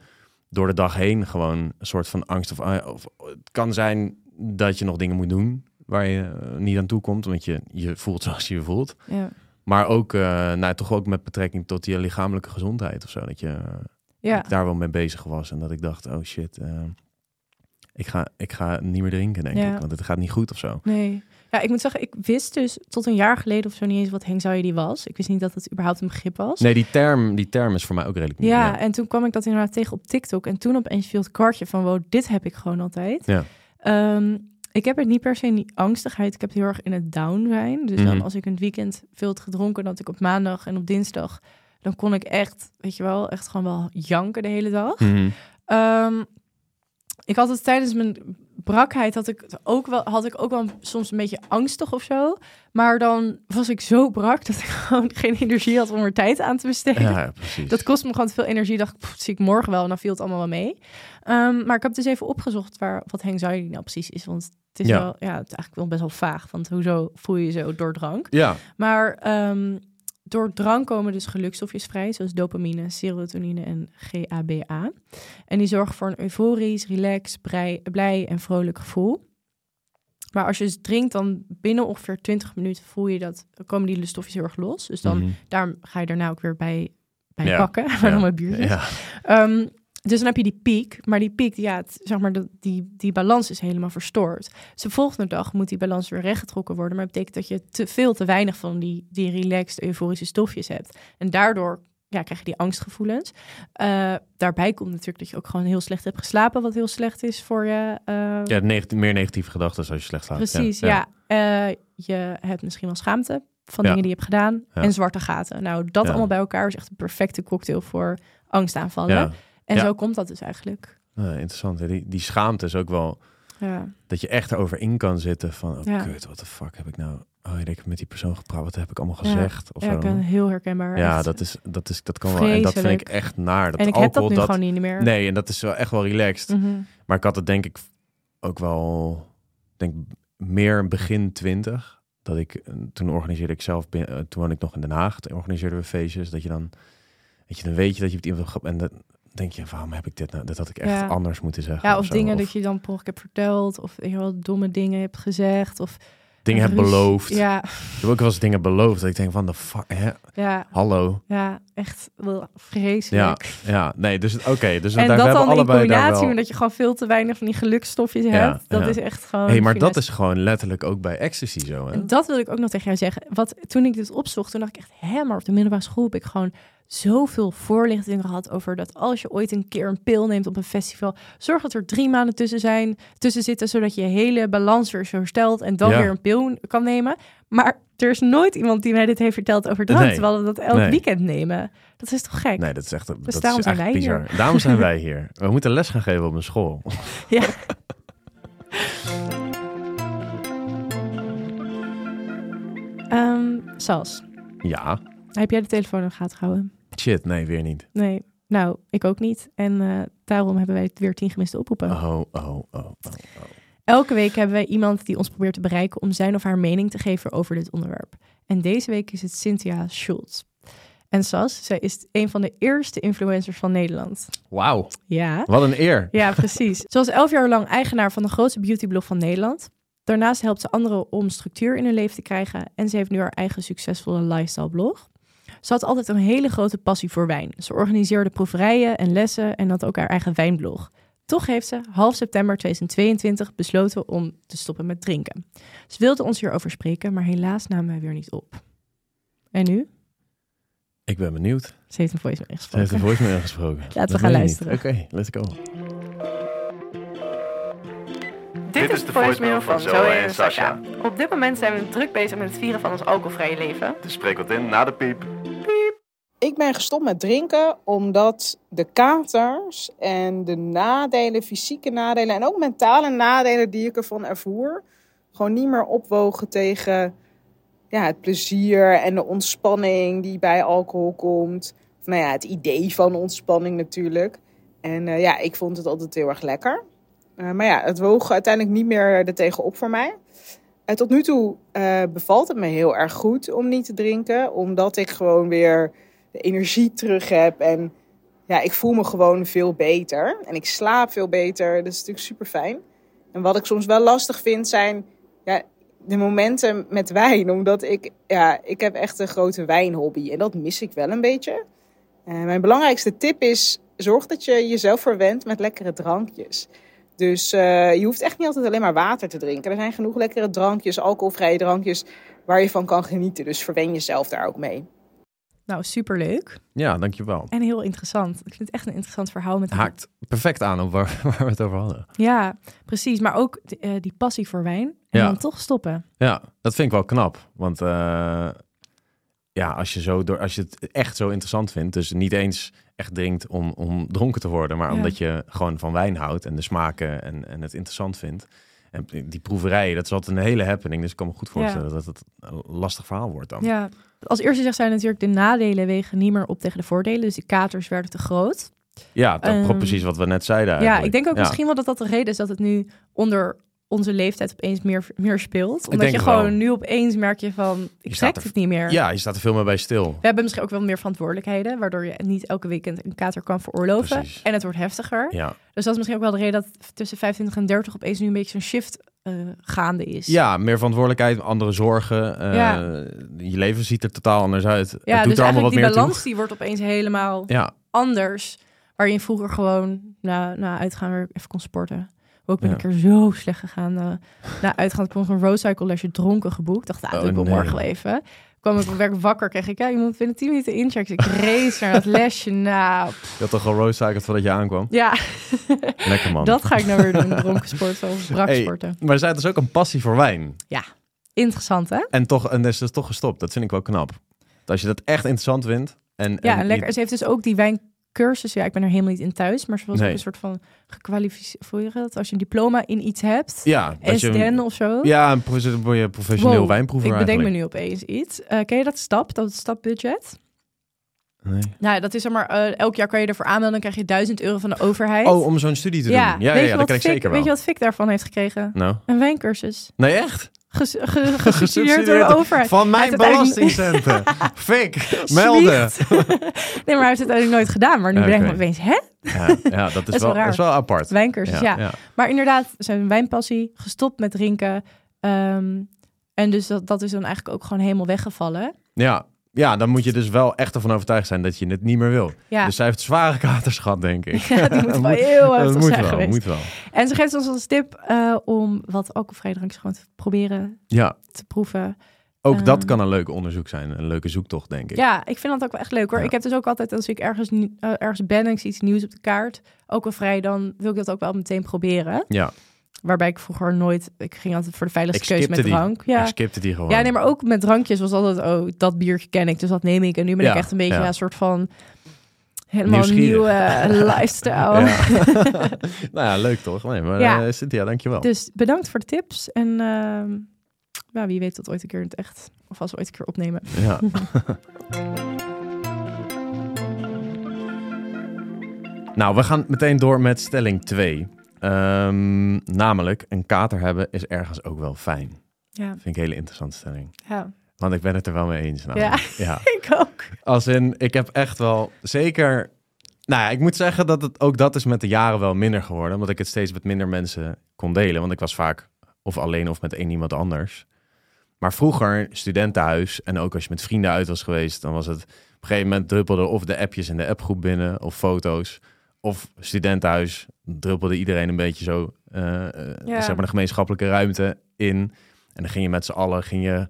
door de dag heen gewoon een soort van angst. Of, eh, of het kan zijn dat je nog dingen moet doen waar je eh, niet aan toe komt, omdat je je voelt zoals je je voelt. Ja. Maar ook, uh, nou, toch ook met betrekking tot je lichamelijke gezondheid of zo. Dat je ja. daar wel mee bezig was en dat ik dacht, oh shit, ik, ga, ik ga niet meer drinken, denk ik, want het gaat niet goed of zo. Nee. Ja, ik moet zeggen, ik wist dus tot een jaar geleden of zo niet eens wat anxiety was. Ik wist niet dat het überhaupt een begrip was. Nee, die term, die term is voor mij ook redelijk nieuw. Ja, en toen kwam ik dat inderdaad tegen op TikTok. En toen opeens viel het kwartje van, wow, dit heb ik gewoon altijd. Ja. Um, ik heb het niet per se in die angstigheid. Ik heb het heel erg in het down zijn. Dus dan mhm. als ik een weekend veel had gedronken, dat ik op maandag en op dinsdag, dan kon ik echt, weet je wel, echt gewoon wel janken de hele dag. Mm ik had het tijdens mijn brakheid had ik ook wel had ik ook wel soms een beetje angstig of zo. Maar dan was ik zo brak dat ik gewoon geen energie had om er tijd aan te besteden. Ja, dat kost me gewoon te veel energie. Dacht ik, zie ik morgen wel. En dan viel het allemaal wel mee. Um, maar ik heb dus even opgezocht waar wat anxiety nou precies is. Want het is ja. wel, ja, het is eigenlijk wel best wel vaag. Want hoezo voel je je zo door drank? Ja. Maar um, door drank komen dus gelukstofjes vrij, zoals dopamine, serotonine en GABA. En die zorgen voor een euforisch, relaxed, blij, blij en vrolijk gevoel. Maar als je dus drinkt, dan binnen ongeveer 20 minuten voel je dat, komen die stofjes heel erg los. Dus dan mm daar ga je daarna ook weer bij, bij ja. pakken, ja. dan mijn biertjes. Ja. Um, dus dan heb je die piek, maar die piek, ja, het, zeg maar, die, die balans is helemaal verstoord. Dus de volgende dag moet die balans weer rechtgetrokken worden, maar dat betekent dat je te veel te weinig van die, die relaxed euforische stofjes hebt. En daardoor ja, krijg je die angstgevoelens. Uh, daarbij komt natuurlijk dat je ook gewoon heel slecht hebt geslapen, wat heel slecht is voor je. Uh... Ja, meer negatieve gedachten als je slecht slaapt. Precies, ja. ja. Uh, je hebt misschien wel schaamte van dingen die je hebt gedaan en zwarte gaten. Nou, dat allemaal bij elkaar is echt een perfecte cocktail voor angstaanvallen. En zo komt dat dus eigenlijk. Nee, interessant. hè. Die, die schaamte is ook wel Ja. dat je echt erover in kan zitten van, oh Ja. kut, wat de fuck heb ik nou? Oh, ik heb met die persoon gepraat, wat heb ik allemaal gezegd? Of ja, zo. ik ben heel herkenbaar. ja, dat is, dat is, dat kan wel. En dat vind ik echt naar. Dat en ik heb dat alcohol, nu gewoon niet meer. Nee, en dat is wel echt wel relaxed. Mhm. Maar ik had het denk ik ook wel, denk meer begin twintig. Dat ik, eh, toen organiseerde ik zelf, eh, toen woonde ik nog in Den Haag, toen organiseerden we feestjes. Dat je dan, weet je, dan weet je dat je met iemand, en dan denk je, waarom heb ik dit nou? Dat had ik echt Ja. anders moeten zeggen. Ja, of dingen dat je dan per ongeluk hebt verteld. Of je wel, domme dingen hebt gezegd. Of dingen hebt ruzie- beloofd. Ja, Ik heb ook wel eens dingen beloofd. Dat ik denk van, de fuck, hè? ja, Hallo. ja, echt wel vreselijk. Ja, nee, dus oké. dus En daar, we dat hebben dan in combinatie met dat je gewoon veel te weinig van die gelukstofjes Ja, hebt. Dat ja. is echt gewoon... hey, maar dat is gewoon letterlijk ook bij ecstasy zo, hè? En dat wil ik ook nog tegen jou zeggen. Wat, toen ik dit opzocht, toen dacht ik echt, hè, maar op de middelbare school heb ik gewoon zoveel voorlichting gehad over dat als je ooit een keer een pil neemt op een festival, zorg dat er drie maanden tussen zijn, tussen zitten, zodat je hele balans weer zo herstelt en dan Ja. weer een pil kan nemen. Maar er is nooit iemand die mij dit heeft verteld over drank, Nee. terwijl we dat elk Nee. weekend nemen. Dat is toch gek? Nee, dat is echt dat Dus is daarom zijn eigenlijk wij bizar. Daarom zijn wij hier. We moeten les gaan geven op een school. Ja. Sas, Ja, heb jij de telefoon in de gaten gehouden? Shit, nee, weer niet. Nee, nou, ik ook niet. En eh, daarom hebben wij het weer tien gemiste oproepen. Oh, oh, oh, oh, oh. Elke week hebben wij iemand die ons probeert te bereiken om zijn of haar mening te geven over dit onderwerp. En deze week is het Cynthia Schultz. En Sas, zij is een van de eerste influencers van Nederland. Wauw, Ja. wat een eer. Ja, precies. Ze was elf jaar lang eigenaar van de grootste beautyblog van Nederland. Daarnaast helpt ze anderen om structuur in hun leven te krijgen. En ze heeft nu haar eigen succesvolle lifestyle blog. Ze had altijd een hele grote passie voor wijn. Ze organiseerde proeverijen en lessen en had ook haar eigen wijnblog. Toch heeft ze half september 2022 besloten om te stoppen met drinken. Ze wilde ons hierover spreken, maar helaas namen wij weer niet op. En nu? Ik ben benieuwd. Ze heeft een voice Ze heeft een voicemail ingesproken. Laten we gaan luisteren. Oké, let's go. Dit is de voicemail van Zoe en Sasha. Op dit moment zijn we druk bezig met het vieren van ons alcoholvrije leven. Dus spreek wat in na de piep. Ik ben gestopt met drinken omdat de katers en de nadelen, fysieke nadelen en ook mentale nadelen die ik ervan ervoer, gewoon niet meer opwogen tegen ja, het plezier en de ontspanning die bij alcohol komt. Of, nou ja, het idee van ontspanning natuurlijk. En eh, ja, ik vond het altijd heel erg lekker. Eh, maar ja, het woog uiteindelijk niet meer er tegenop voor mij. En tot nu toe eh, bevalt het me heel erg goed om niet te drinken, omdat ik gewoon weer de energie terug heb. En ja, ik voel me gewoon veel beter. En ik slaap veel beter. Dat is natuurlijk super fijn. En wat ik soms wel lastig vind zijn ja, de momenten met wijn. Omdat ik, ja, ik heb echt een grote wijnhobby. En dat mis ik wel een beetje. Eh, mijn belangrijkste tip is, zorg dat je jezelf verwendt met lekkere drankjes. Dus eh, je hoeft echt niet altijd alleen maar water te drinken. Er zijn genoeg lekkere drankjes, alcoholvrije drankjes, waar je van kan genieten. Dus verwen jezelf daar ook mee. Nou, superleuk. Ja, dankjewel. En heel interessant. Ik vind het echt een interessant verhaal. Met Haakt perfect aan op waar, waar we het over hadden. Ja, precies. Maar ook die, eh, die passie voor wijn. En Ja. dan toch stoppen. Ja, dat vind ik wel knap. Want eh, ja, als je, zo door, als je het echt zo interessant vindt, dus niet eens echt drinkt om, om dronken te worden, maar Ja. omdat je gewoon van wijn houdt en de smaken en, en het interessant vindt. En die proeverijen, dat is altijd een hele happening. Dus ik kan me goed voorstellen dat het een lastig verhaal wordt dan. Ja. Als eerste zegt zij natuurlijk de nadelen wegen niet meer op tegen de voordelen. Dus die katers werden te groot. Ja, dat Ehm, precies wat we net zeiden Ja, eigenlijk. ik denk ook Ja. misschien wel dat dat de reden is dat het nu onder onze leeftijd opeens meer, meer speelt. Omdat je wel. gewoon nu opeens merk je van, ik trek er- het niet meer. Ja, je staat er veel meer bij stil. We hebben misschien ook wel meer verantwoordelijkheden, waardoor je niet elke weekend een kater kan veroorloven. Precies. En het wordt heftiger. Ja. Dus dat is misschien ook wel de reden dat tussen 25 en 30 opeens nu een beetje zo'n shift eh, gaande is. ja, meer verantwoordelijkheid, andere zorgen. eh, Ja. Je leven ziet er totaal anders uit. Het ja doet dus er allemaal wat die meer balans toe. die wordt opeens helemaal Ja, anders. Waar je vroeger gewoon na, na uitgaan weer even kon sporten. Ook ben Ja. ik er zo slecht gegaan. eh na uitgaan nog een roadcycle lesje dronken geboekt. Dacht, ah, Oh, doe ik wel nee. morgen even. Kwam ik op werk wakker, kreeg ik, ja, je moet binnen 10 minuten inchecken. Dus ik race naar dat lesje. Nou, je had toch al roadcycled voordat je aankwam? ja, Lekker man. dat ga ik nou weer doen. Dronken sporten of brak Hey, sporten. Maar zij had dus ook een passie voor wijn. Interessant, hè? En toch, en is dus toch gestopt. Dat vind ik wel knap. Dat als je dat echt interessant vindt. En, Ja, en en lekker. Ze heeft dus ook die wijn cursus. Ja, ik ben er helemaal niet in thuis, maar ze was Nee. ook een soort van gekwalificeerd. Je dat? Als je een diploma in iets hebt, Ja, SDN of zo. ja, een word je professioneel Wow, wijnproever ik bedenk me nu opeens iets. Eh, ken je dat stap, dat stapbudget? Nee. Nou, dat is zeg maar, eh, elk jaar kan je ervoor aanmelden, dan krijg je 1000 euro van de overheid. Oh, om zo'n studie te ja, doen. Ja, ja, ja dat ken ik zeker wel. Weet je wat Fik daarvan heeft gekregen? Nou, Een wijncursus. nee, echt? Ges, ge, gesubsidieerd door de overheid. Van mijn belastingcenten. Fik, melden. Nee, maar hij heeft het uiteindelijk nooit gedaan. Maar nu bedenk ik me opeens, hè? Ja, ja dat, is is wel, dat is wel apart. Wijncursus, ja. ja. Maar inderdaad, zijn wijnpassie, gestopt met drinken. Ehm, en dus dat, dat is dan eigenlijk ook gewoon helemaal weggevallen. Ja. Ja, dan moet je dus wel echt ervan overtuigd zijn dat je het niet meer wil. Ja, Dus zij heeft zware katers gehad, denk ik. ja die moet wel heel dat heftig moet zijn wel, moet wel. En ze geeft ons als tip eh, om wat alcoholvrije drankjes gewoon te proberen Ja, te proeven. ook dat Ehm. kan een leuk onderzoek zijn. Een leuke zoektocht, denk ik. Ja, ik vind dat ook wel echt leuk hoor. Ja. Ik heb dus ook altijd, als ik ergens, eh, ergens ben en ik zie iets nieuws op de kaart, ook al vrij, dan wil ik dat ook wel meteen proberen. Ja, Waarbij ik vroeger nooit, ik ging altijd voor de veiligste keuze met die. drank. Ja. Ik skipte die gewoon. ja, nee, maar ook met drankjes was altijd, oh, dat biertje ken ik, dus dat neem ik. En nu ben Ja, ik echt een beetje ja. een soort van helemaal nieuwe eh, lifestyle. Nou ja, leuk toch? Nee, maar Ja. ja. Cynthia, dankjewel. Dus bedankt voor de tips. En ehm, ja, wie weet tot ooit een keer in het echt. Of als we ooit een keer opnemen. Ja. nou, we gaan meteen door met stelling 2. Namelijk, een kater hebben is ergens ook wel fijn. Ja, Vind ik een hele interessante stelling. ja. Want ik ben het er wel mee eens. ja. ik ook. Als in, ik heb echt wel zeker... Nou ja, ik moet zeggen dat het ook dat is met de jaren wel minder geworden. Omdat ik het steeds met minder mensen kon delen. Want ik was vaak of alleen of met één iemand anders. Maar vroeger, studentenhuis en ook als je met vrienden uit was geweest... dan was het op een gegeven moment druppelde of de appjes in de appgroep binnen... of foto's. Of studentenhuis druppelde iedereen een beetje zo... eh, eh, Ja. zeg maar de gemeenschappelijke ruimte in. En dan ging je met z'n allen... Ging je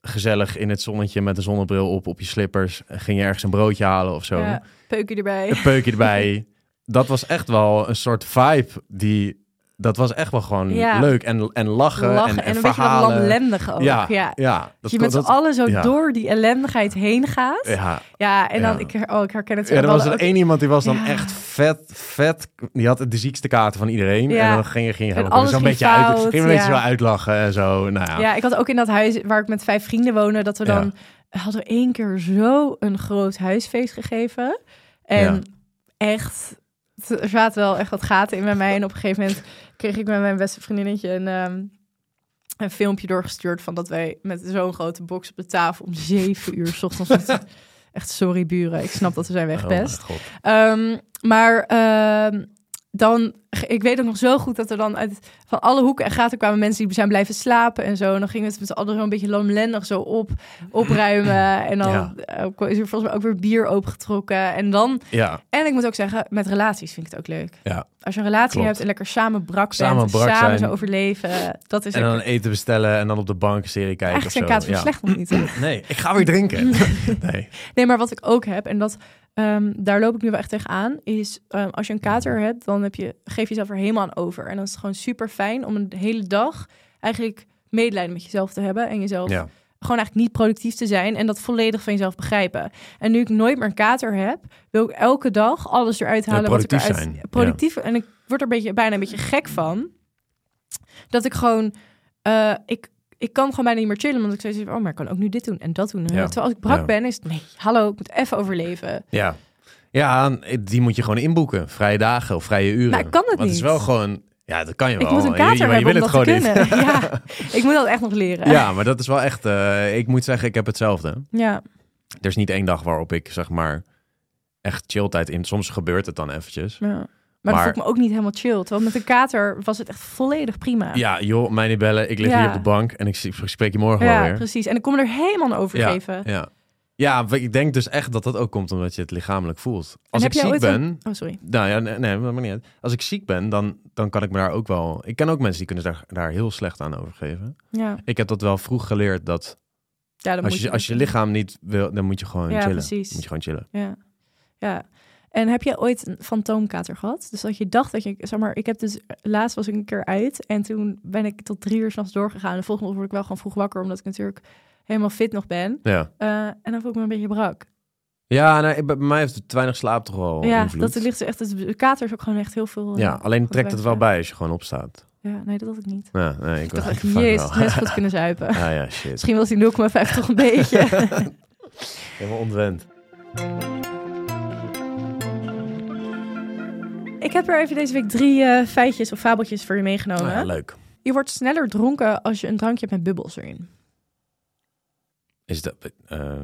gezellig in het zonnetje met een zonnebril op, op je slippers. En ging je ergens een broodje halen of zo. Ja, peukje erbij. Een peukje erbij. Dat was echt wel een soort vibe die... Dat was echt wel gewoon Ja. leuk. En, en lachen, Lachen en, en, en een beetje verhalen. lamlendige ook. Ja, ja, ja. Dat je met z'n allen zo ja. door die ellendigheid heen gaat. Ja, ja, en dan. Ik, oh, ik herken het zo. ja, er was er één iemand die was dan echt vet, vet. Die had de ziekste kaarten van iedereen. En dan ging je, ging je zo'n beetje, uit, ging een beetje zo uitlachen en zo. Nou ja. Ja, ik had ook in dat huis waar ik met vijf vrienden woonde, dat we dan hadden we één keer zo een groot huisfeest gegeven. En Ja. Er zaten wel echt wat gaten in bij mij. En op een gegeven moment kreeg ik met mijn beste vriendinnetje een, ehm, een filmpje doorgestuurd van dat wij met zo'n grote box op de tafel om zeven uur 's ochtends. Echt sorry buren, ik snap dat we zijn Oh weggepest. mijn god. Ehm, maar ehm, dan, ik weet ook nog zo goed dat er dan uit van alle hoeken en gaten kwamen mensen die zijn blijven slapen en zo. En dan gingen we het met z'n allen zo een beetje lamlendig zo op, opruimen. En dan Ja. is er volgens mij ook weer bier opengetrokken. En dan, Ja, en ik moet ook zeggen, met relaties vind ik het ook leuk. ja. Als je een relatie Klopt. hebt en lekker samen brak Samen bent, brak samen zijn. zo overleven, dat is En dan lekker. eten bestellen en dan op de bank een serie kijken zijn of zo. Ja. slecht nog niet. hè? Nee, ik ga weer drinken. nee. Nee, maar wat ik ook heb, en dat, ehm, daar loop ik nu wel echt tegenaan, is ehm, als je een kater hebt, dan heb je, geef je jezelf er helemaal aan over. En dan is het gewoon super fijn om een hele dag eigenlijk medelijden met jezelf te hebben en jezelf Ja. gewoon eigenlijk niet productief te zijn en dat volledig van jezelf begrijpen. En nu ik nooit meer een kater heb, wil ik elke dag alles eruit halen wat ik eruit... zijn, Productief. En ik word er een beetje, bijna een beetje gek van. Dat ik gewoon... eh, ik, ik kan gewoon bijna niet meer chillen, want ik zeg, oh, maar ik kan ook nu dit doen en dat doen. Ja. Terwijl als ik brak Ja. ben, is het, nee, hallo, ik moet even overleven. Ja. Ja, die moet je gewoon inboeken. Vrije dagen of vrije uren. Nou, ik kan het Want het is wel gewoon... Ja, dat kan je wel. Ik moet een Je- kater je, maar je hebben wil het gewoon niet. ja, ik moet dat echt nog leren. Ja, maar dat is wel echt... eh, ik moet zeggen, ik heb hetzelfde. ja. Er is niet één dag waarop ik, zeg maar, echt chilltijd in... Soms gebeurt het dan eventjes. ja. Maar, Maar- dat voelt me ook niet helemaal chill. Terwijl met een kater was het echt volledig prima. Ja, joh, mij niet bellen. Ik lig Ja. hier op de bank en ik spreek je morgen wel Ja, weer. precies. En ik kom er helemaal aan overgeven. Ja. Ja, ik denk dus echt dat dat ook komt omdat je het lichamelijk voelt. Als ik ziek ben... een- Oh, sorry. Nou ja, nee, nee, maar niet uit. Als ik ziek ben, dan, dan kan ik me daar ook wel... Ik ken ook mensen die kunnen daar, daar heel slecht aan overgeven. Ja, Ik heb dat wel vroeg geleerd dat ja dan als moet je, als je lichaam niet wil, dan moet je gewoon Ja, chillen. precies. Moet je gewoon chillen. Ja. ja. En heb je ooit een fantoomkater gehad? Dus dat je dacht dat je, zeg maar, ik heb dus, laatst was ik een keer uit en toen ben ik tot drie uur s'nachts doorgegaan. En de volgende ochtend word ik wel gewoon vroeg wakker, omdat ik natuurlijk helemaal fit nog ben. Ja. Eh, en dan voel ik me een beetje brak. Ja, nee, bij mij heeft het te weinig slaap toch wel ja, invloed. dat ligt er echt. Het, de kater is ook gewoon echt heel veel. eh, Ja, alleen goed trekt het wel bij als je gewoon opstaat. Ja, nee, dat had ik niet. Ja, nee, ik, Ik dacht echt, jezus, net goed kunnen zuipen. Ja, ja, shit. Misschien was die 0,5 toch een beetje. Helemaal ontwend. Ik heb er even deze week drie eh, feitjes of fabeltjes voor je meegenomen. Nou ja, leuk. Je wordt sneller dronken als je een drankje hebt met bubbels erin. Is dat... eh,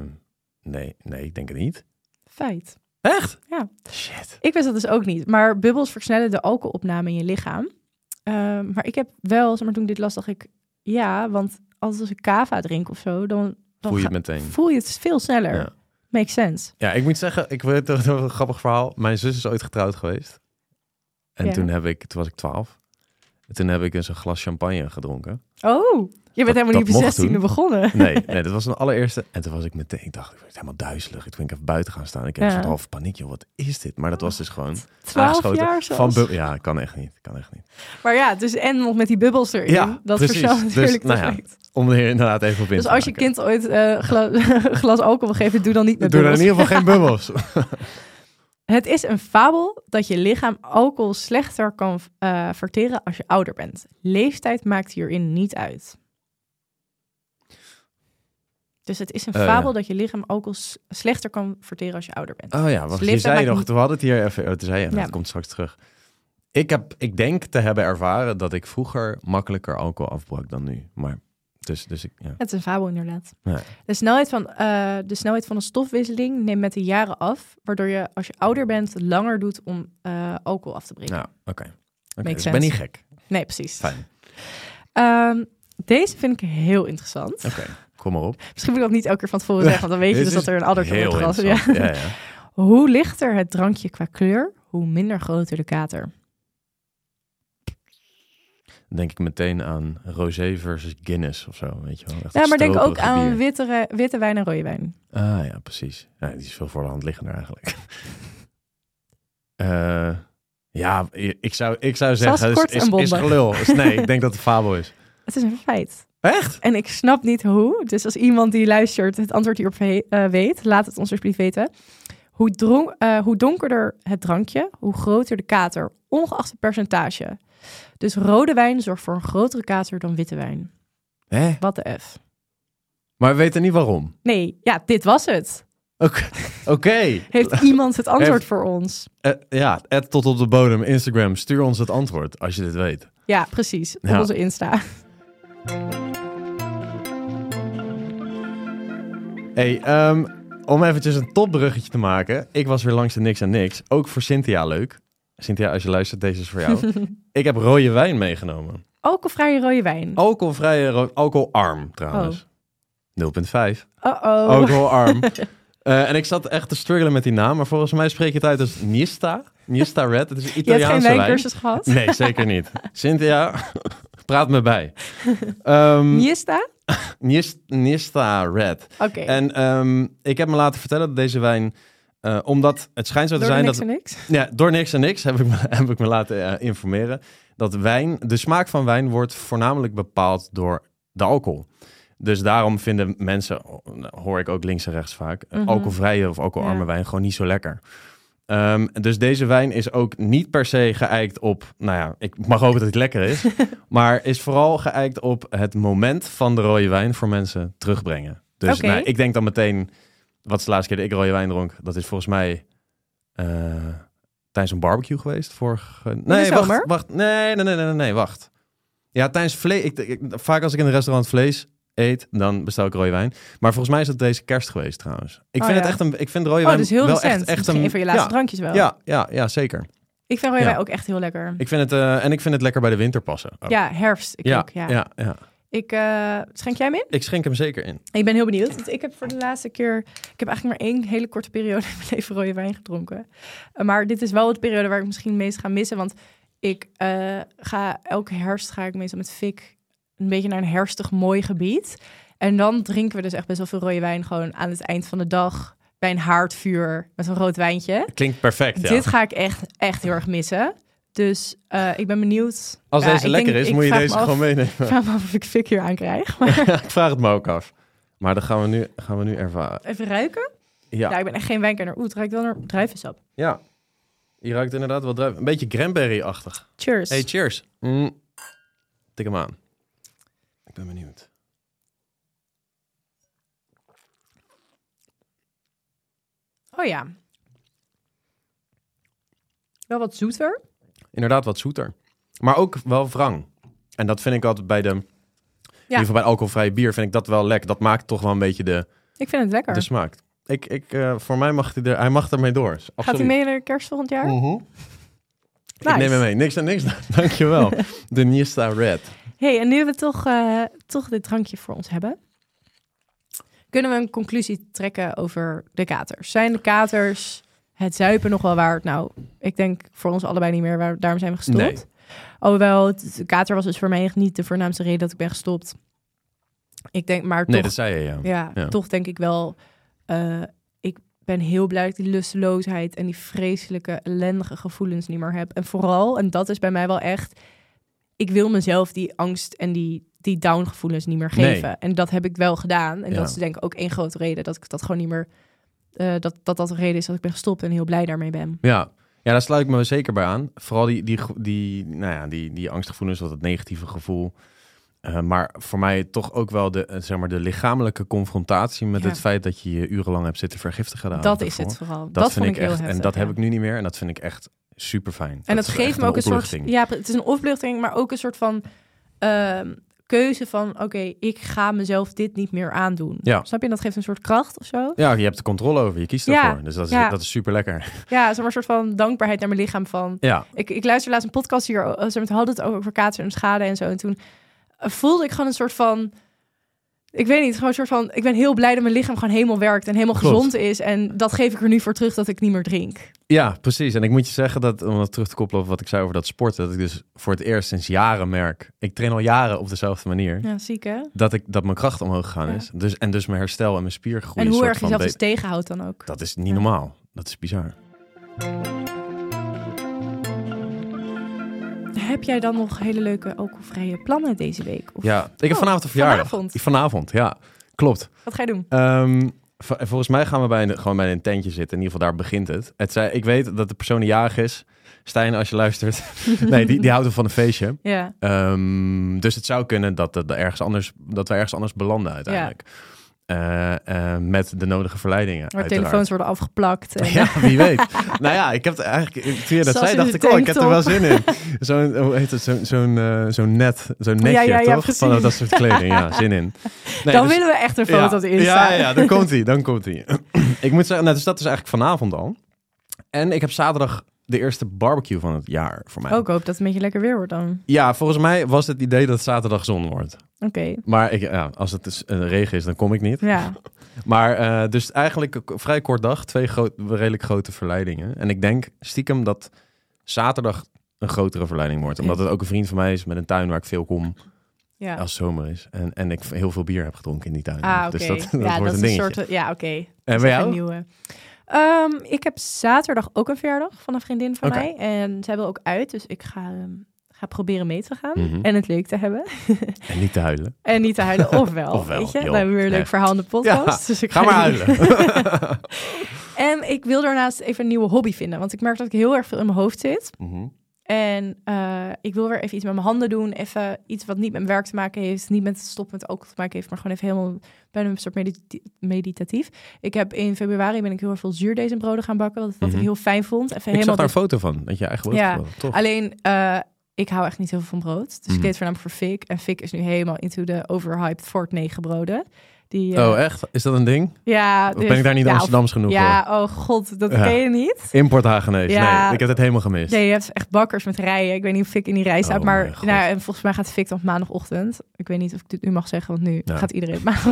nee, nee, ik denk het niet. Feit. Echt? Ja. Shit. Ik wist dat dus ook niet. Maar bubbels versnellen de alcoholopname in je lichaam. Ehm, maar ik heb wel, zeg maar toen ik dit las, dacht ik... Ja, want als, als ik kava drink of zo, dan, dan Voel je het meteen. voel je het veel sneller. Ja. Makes sense. Ja, ik moet zeggen, ik weet een grappig verhaal. Mijn zus is ooit getrouwd geweest. En Ja. toen heb ik, toen was ik twaalf. En toen heb ik eens een glas champagne gedronken. Oh, je bent helemaal niet op je mocht 16e toen. begonnen. Nee, nee, dat was een allereerste. En toen was ik meteen, ik dacht, ik werd helemaal duizelig. Ik toen even buiten gaan staan. Ik heb Ja. een soort half paniek, joh, wat is dit? Maar dat was dus gewoon 12 aangeschoten jaar van zelfs. Ja, kan echt niet, kan echt niet. Maar ja, dus en nog met die bubbels erin. Ja, dat precies. versnelt Dus, natuurlijk nou ja. Om er inderdaad even op in Dus als je kind ooit gla- glas alcohol geven, doe dan niet met Doe dan in ieder geval geen bubbels. Het is een fabel dat je lichaam alcohol slechter kan eh, verteren als je ouder bent. Leeftijd maakt hierin niet uit. Dus het is een Oh, fabel ja. dat je lichaam alcohol slechter kan verteren als je ouder bent. Oh ja, wacht, je leeftijd zei nog, niet- we hadden het hier even, oh, zei je, Ja. dat komt straks terug. Ik, heb, ik denk te hebben ervaren dat ik vroeger makkelijker alcohol afbrak dan nu. Maar, dus, dus ik, ja. Het is een fabel inderdaad. Ja. De, snelheid van, eh, de snelheid van een stofwisseling neemt met de jaren af, waardoor je als je ouder bent langer doet om eh, alcohol af te breken. Nou, oké. Oké, Makes dus ik ben niet gek. Nee, precies. Fijn. Ehm, deze vind ik heel interessant. Oké, kom maar op. Misschien moet ik dat niet elke keer van tevoren zeggen, want dan weet je dus dat er een adder Heel wordt was. Ja. Ja, ja. Hoe lichter het drankje qua kleur, hoe minder groter de kater. Denk ik meteen aan rosé versus Guinness of zo, weet je wel. Echt Ja, maar denk ook aan bier. witte, wijn en rode wijn. Ah ja, precies. Ja, die is veel voor de hand liggender eigenlijk. Eh, ja, ik zou, ik zou zeggen, kort is, is, is gelul. Nee, ik denk dat het fabel is. Het is een feit. Echt? En ik snap niet hoe. Dus als iemand die luistert het antwoord hierop eh, weet, laat het ons alsjeblieft weten. Hoe, eh, hoe donkerder het drankje, hoe groter de kater, ongeacht het percentage. Dus rode wijn zorgt voor een grotere kater dan witte wijn. Hè? Wat de F. Maar we weten niet waarom. Nee, ja, dit was het. Oké. Heeft iemand het antwoord Heeft- voor ons? Eh, ja, Ed tot op de bodem, Instagram. Stuur ons het antwoord als je dit weet. Ja, precies. Op Ja. onze Insta. Hey, ehm, om eventjes een topbruggetje te maken. Ik was weer langs de Niks en Niks. Ook voor Cynthia leuk. Cynthia, als je luistert, deze is voor jou. ik heb rode wijn meegenomen. Alcoholvrije rode wijn. Alcoholvrije, ro- alcoholarm trouwens. 0,5. Uh-oh. Alcoholarm. Eh, en ik zat echt te struggelen met die naam. Maar volgens mij spreek je het uit als Nista. Nista Red. Het is een Je hebt Italiaanse geen wijn. wijncursus gehad? Nee, zeker niet. Cynthia, praat me bij. Ehm Niesta? Nis- Nista Red. Oké. En ehm, ik heb me laten vertellen dat deze wijn... eh, omdat het schijnt zo te Door zijn niks dat... en niks? Ja, door niks en niks heb ik me, heb ik me laten eh, informeren. Dat wijn, de smaak van wijn wordt voornamelijk bepaald door de alcohol. Dus daarom vinden mensen, hoor ik ook links en rechts vaak, Mhm. alcoholvrije of alcoholarme Ja. wijn gewoon niet zo lekker. Ehm, dus deze wijn is ook niet per se geëikt op, nou ja, ik mag hopen dat het lekker is, maar is vooral geëikt op het moment van de rode wijn voor mensen terugbrengen. Dus nou, ik denk dan meteen, wat is de laatste keer dat ik rode wijn dronk? Dat is volgens mij eh, tijdens een barbecue geweest. Vorige... Nee, wacht, wacht. Nee, nee, nee, nee, nee, wacht. Ja, tijdens vlees. Ik, ik- vaak als ik in een restaurant vlees eet, dan bestel ik rode wijn. Maar volgens mij is het deze kerst geweest trouwens. Ik Oh, vind ja. het echt een. Ik vind rode Oh, wijn dus heel wel recent. echt, echt Misschien een. een van je laatste ja, drankjes wel. ja, ja, ja, zeker. Ik vind rode wijn ook echt heel lekker. Ik vind het eh, en ik vind het lekker bij de winter passen. ook. Ja, herfst. Ik ja, ook, ja. ja, ja. Ik, eh, schenk jij hem in? Ik schenk hem zeker in. Ik ben heel benieuwd. Want ik heb voor de laatste keer... Ik heb eigenlijk maar één hele korte periode in mijn leven rode wijn gedronken. Eh, maar dit is wel de periode waar ik misschien het meest ga missen. Want ik eh, ga elke herfst ga ik meestal met Fik een beetje naar een herfstig mooi gebied. En dan drinken we dus echt best wel veel rode wijn gewoon aan het eind van de dag. Bij een haardvuur met een rood wijntje. Klinkt perfect. Ja. Dit ga ik echt, echt heel erg missen. Dus eh, ik ben benieuwd. Als Ja, deze lekker denk- is, moet je deze af- gewoon meenemen. Ik vraag me af of ik Fik hier aan krijg. Maar ik vraag het me ook af. Maar dat gaan we nu, gaan we nu ervaren. even ruiken. Ja, Ja. ik ben echt geen wijnkenner. Oeh, het ruikt wel naar druivensap. ja. Je ruikt inderdaad wel druif. Een beetje cranberry-achtig. Cheers. Hey, cheers. Mm. Tik hem aan. Ik ben benieuwd. Oh ja. Wel wat zoeter. Inderdaad wat zoeter. Maar ook wel wrang. En dat vind ik altijd bij de... In ieder geval bij alcoholvrije bier vind ik dat wel lekker. Dat maakt toch wel een beetje de, Ik vind het lekker. de smaak. Ik, ik, eh, voor mij mag hij er, hij mag ermee door. Absoluut. Gaat hij mee naar de kerst volgend jaar? Mhm. Ik Nice. neem hem mee. Niks aan niks. Dankjewel. de Nista Red. hey, en nu we toch, eh, toch dit drankje voor ons hebben, kunnen we een conclusie trekken over de katers. Zijn de katers het zuipen nog wel waard? Nou, ik denk voor ons allebei niet meer. Waar, daarom zijn we gestopt. Nee. Alhoewel, het, kater was dus voor mij echt niet de voornaamste reden dat ik ben gestopt. Ik denk, maar Nee, toch, dat zei je, ja. ja, Ja. toch denk ik wel. eh, ik ben heel blij dat ik die lusteloosheid en die vreselijke, ellendige gevoelens niet meer heb. En vooral, en dat is bij mij wel echt. Ik wil mezelf die angst en die, die down gevoelens niet meer Nee. geven. En dat heb ik wel gedaan. En Ja. dat is denk ik ook één grote reden dat ik dat gewoon niet meer. Eh, dat, dat dat de reden is dat ik ben gestopt en heel blij daarmee ben. Ja. ja, daar sluit ik me zeker bij aan. Vooral die, die, die, nou ja, die, die angstgevoelens, dat het negatieve gevoel. Eh, maar voor mij toch ook wel de, eh, zeg maar, de lichamelijke confrontatie met Ja. het feit dat je je urenlang hebt zitten vergiftigen. dat is het vooral. Dat, Dat, vind ik echt. heftig. en dat ja. heb ik nu niet meer. En dat vind ik echt super fijn. En dat, geeft me ook een soort. Ja, het is een opluchting, maar ook een soort van ehm, keuze van: oké, ik ga mezelf dit niet meer aandoen. Ja. Snap je? Dat geeft een soort kracht of zo. Ja, je hebt de controle over. Je kiest Ja, ervoor. Dus dat is, ja. dat is super lekker. Ja, maar een soort van dankbaarheid naar mijn lichaam. Van Ja, ik, ik luister laatst een podcast hier. eh, Ze hadden het over kater en schade en zo. En toen eh, voelde ik gewoon een soort van. Ik weet niet, gewoon een soort van. Ik ben heel blij dat mijn lichaam gewoon helemaal werkt en helemaal Klopt. gezond is. En dat geef ik er nu voor terug dat ik niet meer drink. ja, precies. En ik moet je zeggen dat, om dat terug te koppelen op wat ik zei over dat sporten, dat ik dus voor het eerst sinds jaren merk. Ik train al jaren op dezelfde manier. Ja, ziek hè? Dat, ik, dat mijn kracht omhoog gegaan Ja. is. Dus, en dus mijn herstel en mijn spiergroei. En hoe erg be- dus tegenhoudt dan ook. Dat is niet Ja. normaal. Dat is bizar. Heb jij dan nog hele leuke alcoholvrije plannen deze week? Of Ja, ik heb Oh, vanavond een verjaardag. vanavond. Vanavond, ja. Klopt. wat ga je doen? V- volgens mij gaan we bij een, gewoon bij een tentje zitten. In ieder geval, daar begint het. het zei, ik weet dat de persoon die jarig is. Stijn, als je luistert. nee, die, die houdt wel van een feestje. Ja, Ehm, dus het zou kunnen dat, dat, ergens anders, dat we ergens anders belanden uiteindelijk. Eh, eh, met de nodige verleidingen. waar telefoons worden afgeplakt. En, Ja, wie weet. nou ja, ik heb het eigenlijk, toen je dat Zoals zei, dacht ik, oh, ik heb er wel zin in. Zo'n, hoe heet het, zo'n, zo'n, eh, net, zo'n netje, Ja, ja, ja, toch? Van dat soort kleding, ja, zin in. Nee, dan dus- willen we echt een foto erin ja, staan. ja, ja, dan komt hij, dan komt hij. ik moet zeggen, nou, dus dat is eigenlijk vanavond al. En ik heb zaterdag de eerste barbecue van het jaar voor mij. Ook hoop dat het een beetje lekker weer wordt dan. Ja, volgens mij was het idee dat zaterdag zon wordt. Oké, Maar ik, ja, als het dus, eh, regen is, dan kom ik niet. ja. Maar eh, dus eigenlijk een vrij kort dag, twee groot, redelijk grote verleidingen. En ik denk stiekem dat zaterdag een grotere verleiding wordt. Omdat het ook een vriend van mij is met een tuin waar ik veel kom ja. als het zomer is. En, en ik heel veel bier heb gedronken in die tuin. Ah. Dus dat, dat ja, wordt dat een dingetje. een soort... Ja, oké. En bij jou? Een nieuwe. Ehm, ik heb zaterdag ook een verjaardag van een vriendin van mij. En zij wil ook uit, dus ik ga, ehm, ga proberen mee te gaan. Mhm. En het leuk te hebben. En niet te huilen. En niet te huilen, ofwel. Ofwel, weet je? joh. Dan hebben we weer een leuk Nee. verhaal in de podcast. dus ik Ga maar huilen. En ik wil daarnaast even een nieuwe hobby vinden. Want ik merk dat ik heel erg veel in mijn hoofd zit. Mhm. En eh, ik wil weer even iets met mijn handen doen. Even iets wat niet met mijn werk te maken heeft. Niet met stop met alcohol te maken heeft. Maar gewoon even helemaal bijna een soort meditatief. Ik heb in februari ben ik heel erg veel zuurdezenbroden gaan bakken. Wat, wat Mhm. ik heel fijn vond. Even Ik zag helemaal daar een foto van. Dat je eigen brood Ja. Tof. Alleen, eh, ik hou echt niet heel veel van brood. Dus Mhm. ik deed het voornamelijk voor Fik. En Fik is nu helemaal into de overhyped Fort 9 broden. Die, eh, Oh, echt? Is dat een ding? Ja. Ben ik daar niet ja, of- Amsterdams genoeg voor? Ja, oh god, dat Ja. ken je niet. Import Hagenees. Ja. Nee, ik heb het helemaal gemist. Nee, je hebt echt bakkers met rijen. Ik weet niet of Fik in die rij staat, Oh maar nou, en volgens mij gaat Fik dan op maandagochtend. Ik weet niet of ik dit nu mag zeggen, want nu Ja. gaat iedereen. Maar,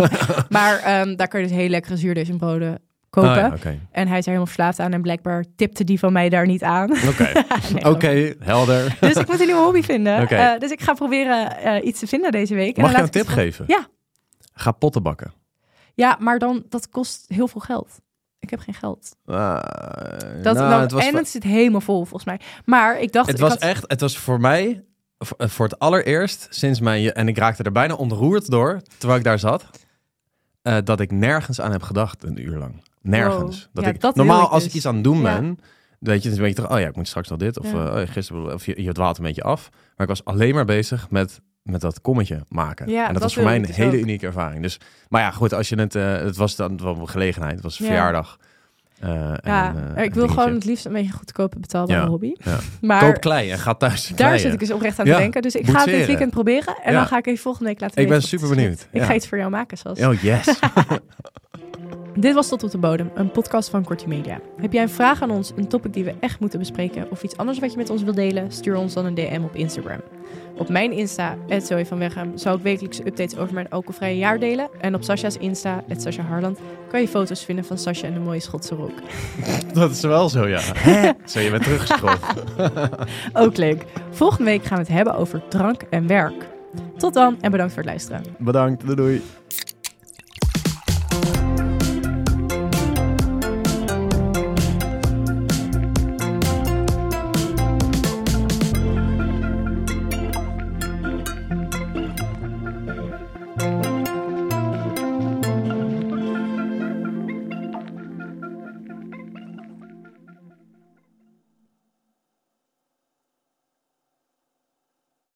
maar ehm, daar kun je dus heel lekkere zuurdezenbroden kopen. Oh, ja, En hij is er helemaal verslaafd aan en blijkbaar tipte die van mij daar niet aan. Oké. Nee, helder. Dus ik moet een nieuwe hobby vinden. Oké. Eh, dus ik ga proberen eh, iets te vinden deze week. En Mag dan ik je een laat tip geven? Ja. Ga potten bakken. Ja, maar dan dat kost heel veel geld. Ik heb geen geld. Ah, Dat, nou, dan- het was, en het zit helemaal vol volgens mij. Maar ik dacht, het ik was had- echt, het was voor mij v- eh, voor het allereerst sinds mijn, en ik raakte er bijna ontroerd door, terwijl ik daar zat, eh, dat ik nergens aan heb gedacht een uur lang. Nergens. Wow. Dat Ja, ik, dat normaal, ik als dus. ik iets aan het doen Ja. ben, weet je, dan weet je toch, oh ja, ik moet straks nog dit. Of Ja. eh, oh gisteren, of je, je dwaalt een beetje af. Maar ik was alleen maar bezig met, met dat kommetje maken. Ja, en dat, dat was voor mij ik een dus hele ook. unieke ervaring. Dus, maar ja, goed, als je het, eh, het was dan wel een gelegenheid. Het was een Ja. verjaardag. Eh, Ja, een, eh, ik een wil dingetje. gewoon het liefst een beetje goedkope betaalbare Ja, hobby. ja. Maar Koop klei en ga thuis daar kleien. zit ik dus oprecht aan te denken. Dus ik ga het dit weekend proberen. En dan ga ik even volgende week laten Ik weten. ben of het super benieuwd. Ik ga iets voor jou maken, zoals. Oh, yes. Dit was Tot op de Bodem, een podcast van Kortie Media. Heb jij een vraag aan ons, een topic die we echt moeten bespreken... of iets anders wat je met ons wilt delen? Stuur ons dan een DM op Instagram. Op mijn Insta, Zoe van Wegham, zou ik wekelijks updates over mijn alcoholvrije jaar delen. En op Sasha's Insta, Sasha Harland, kan je foto's vinden van Sasha en de mooie Schotse rok. dat is wel zo, ja. Zo, je bent teruggescrollt. Ook leuk. Volgende week gaan we het hebben over drank en werk. Tot dan en bedankt voor het luisteren. Bedankt, doei doei.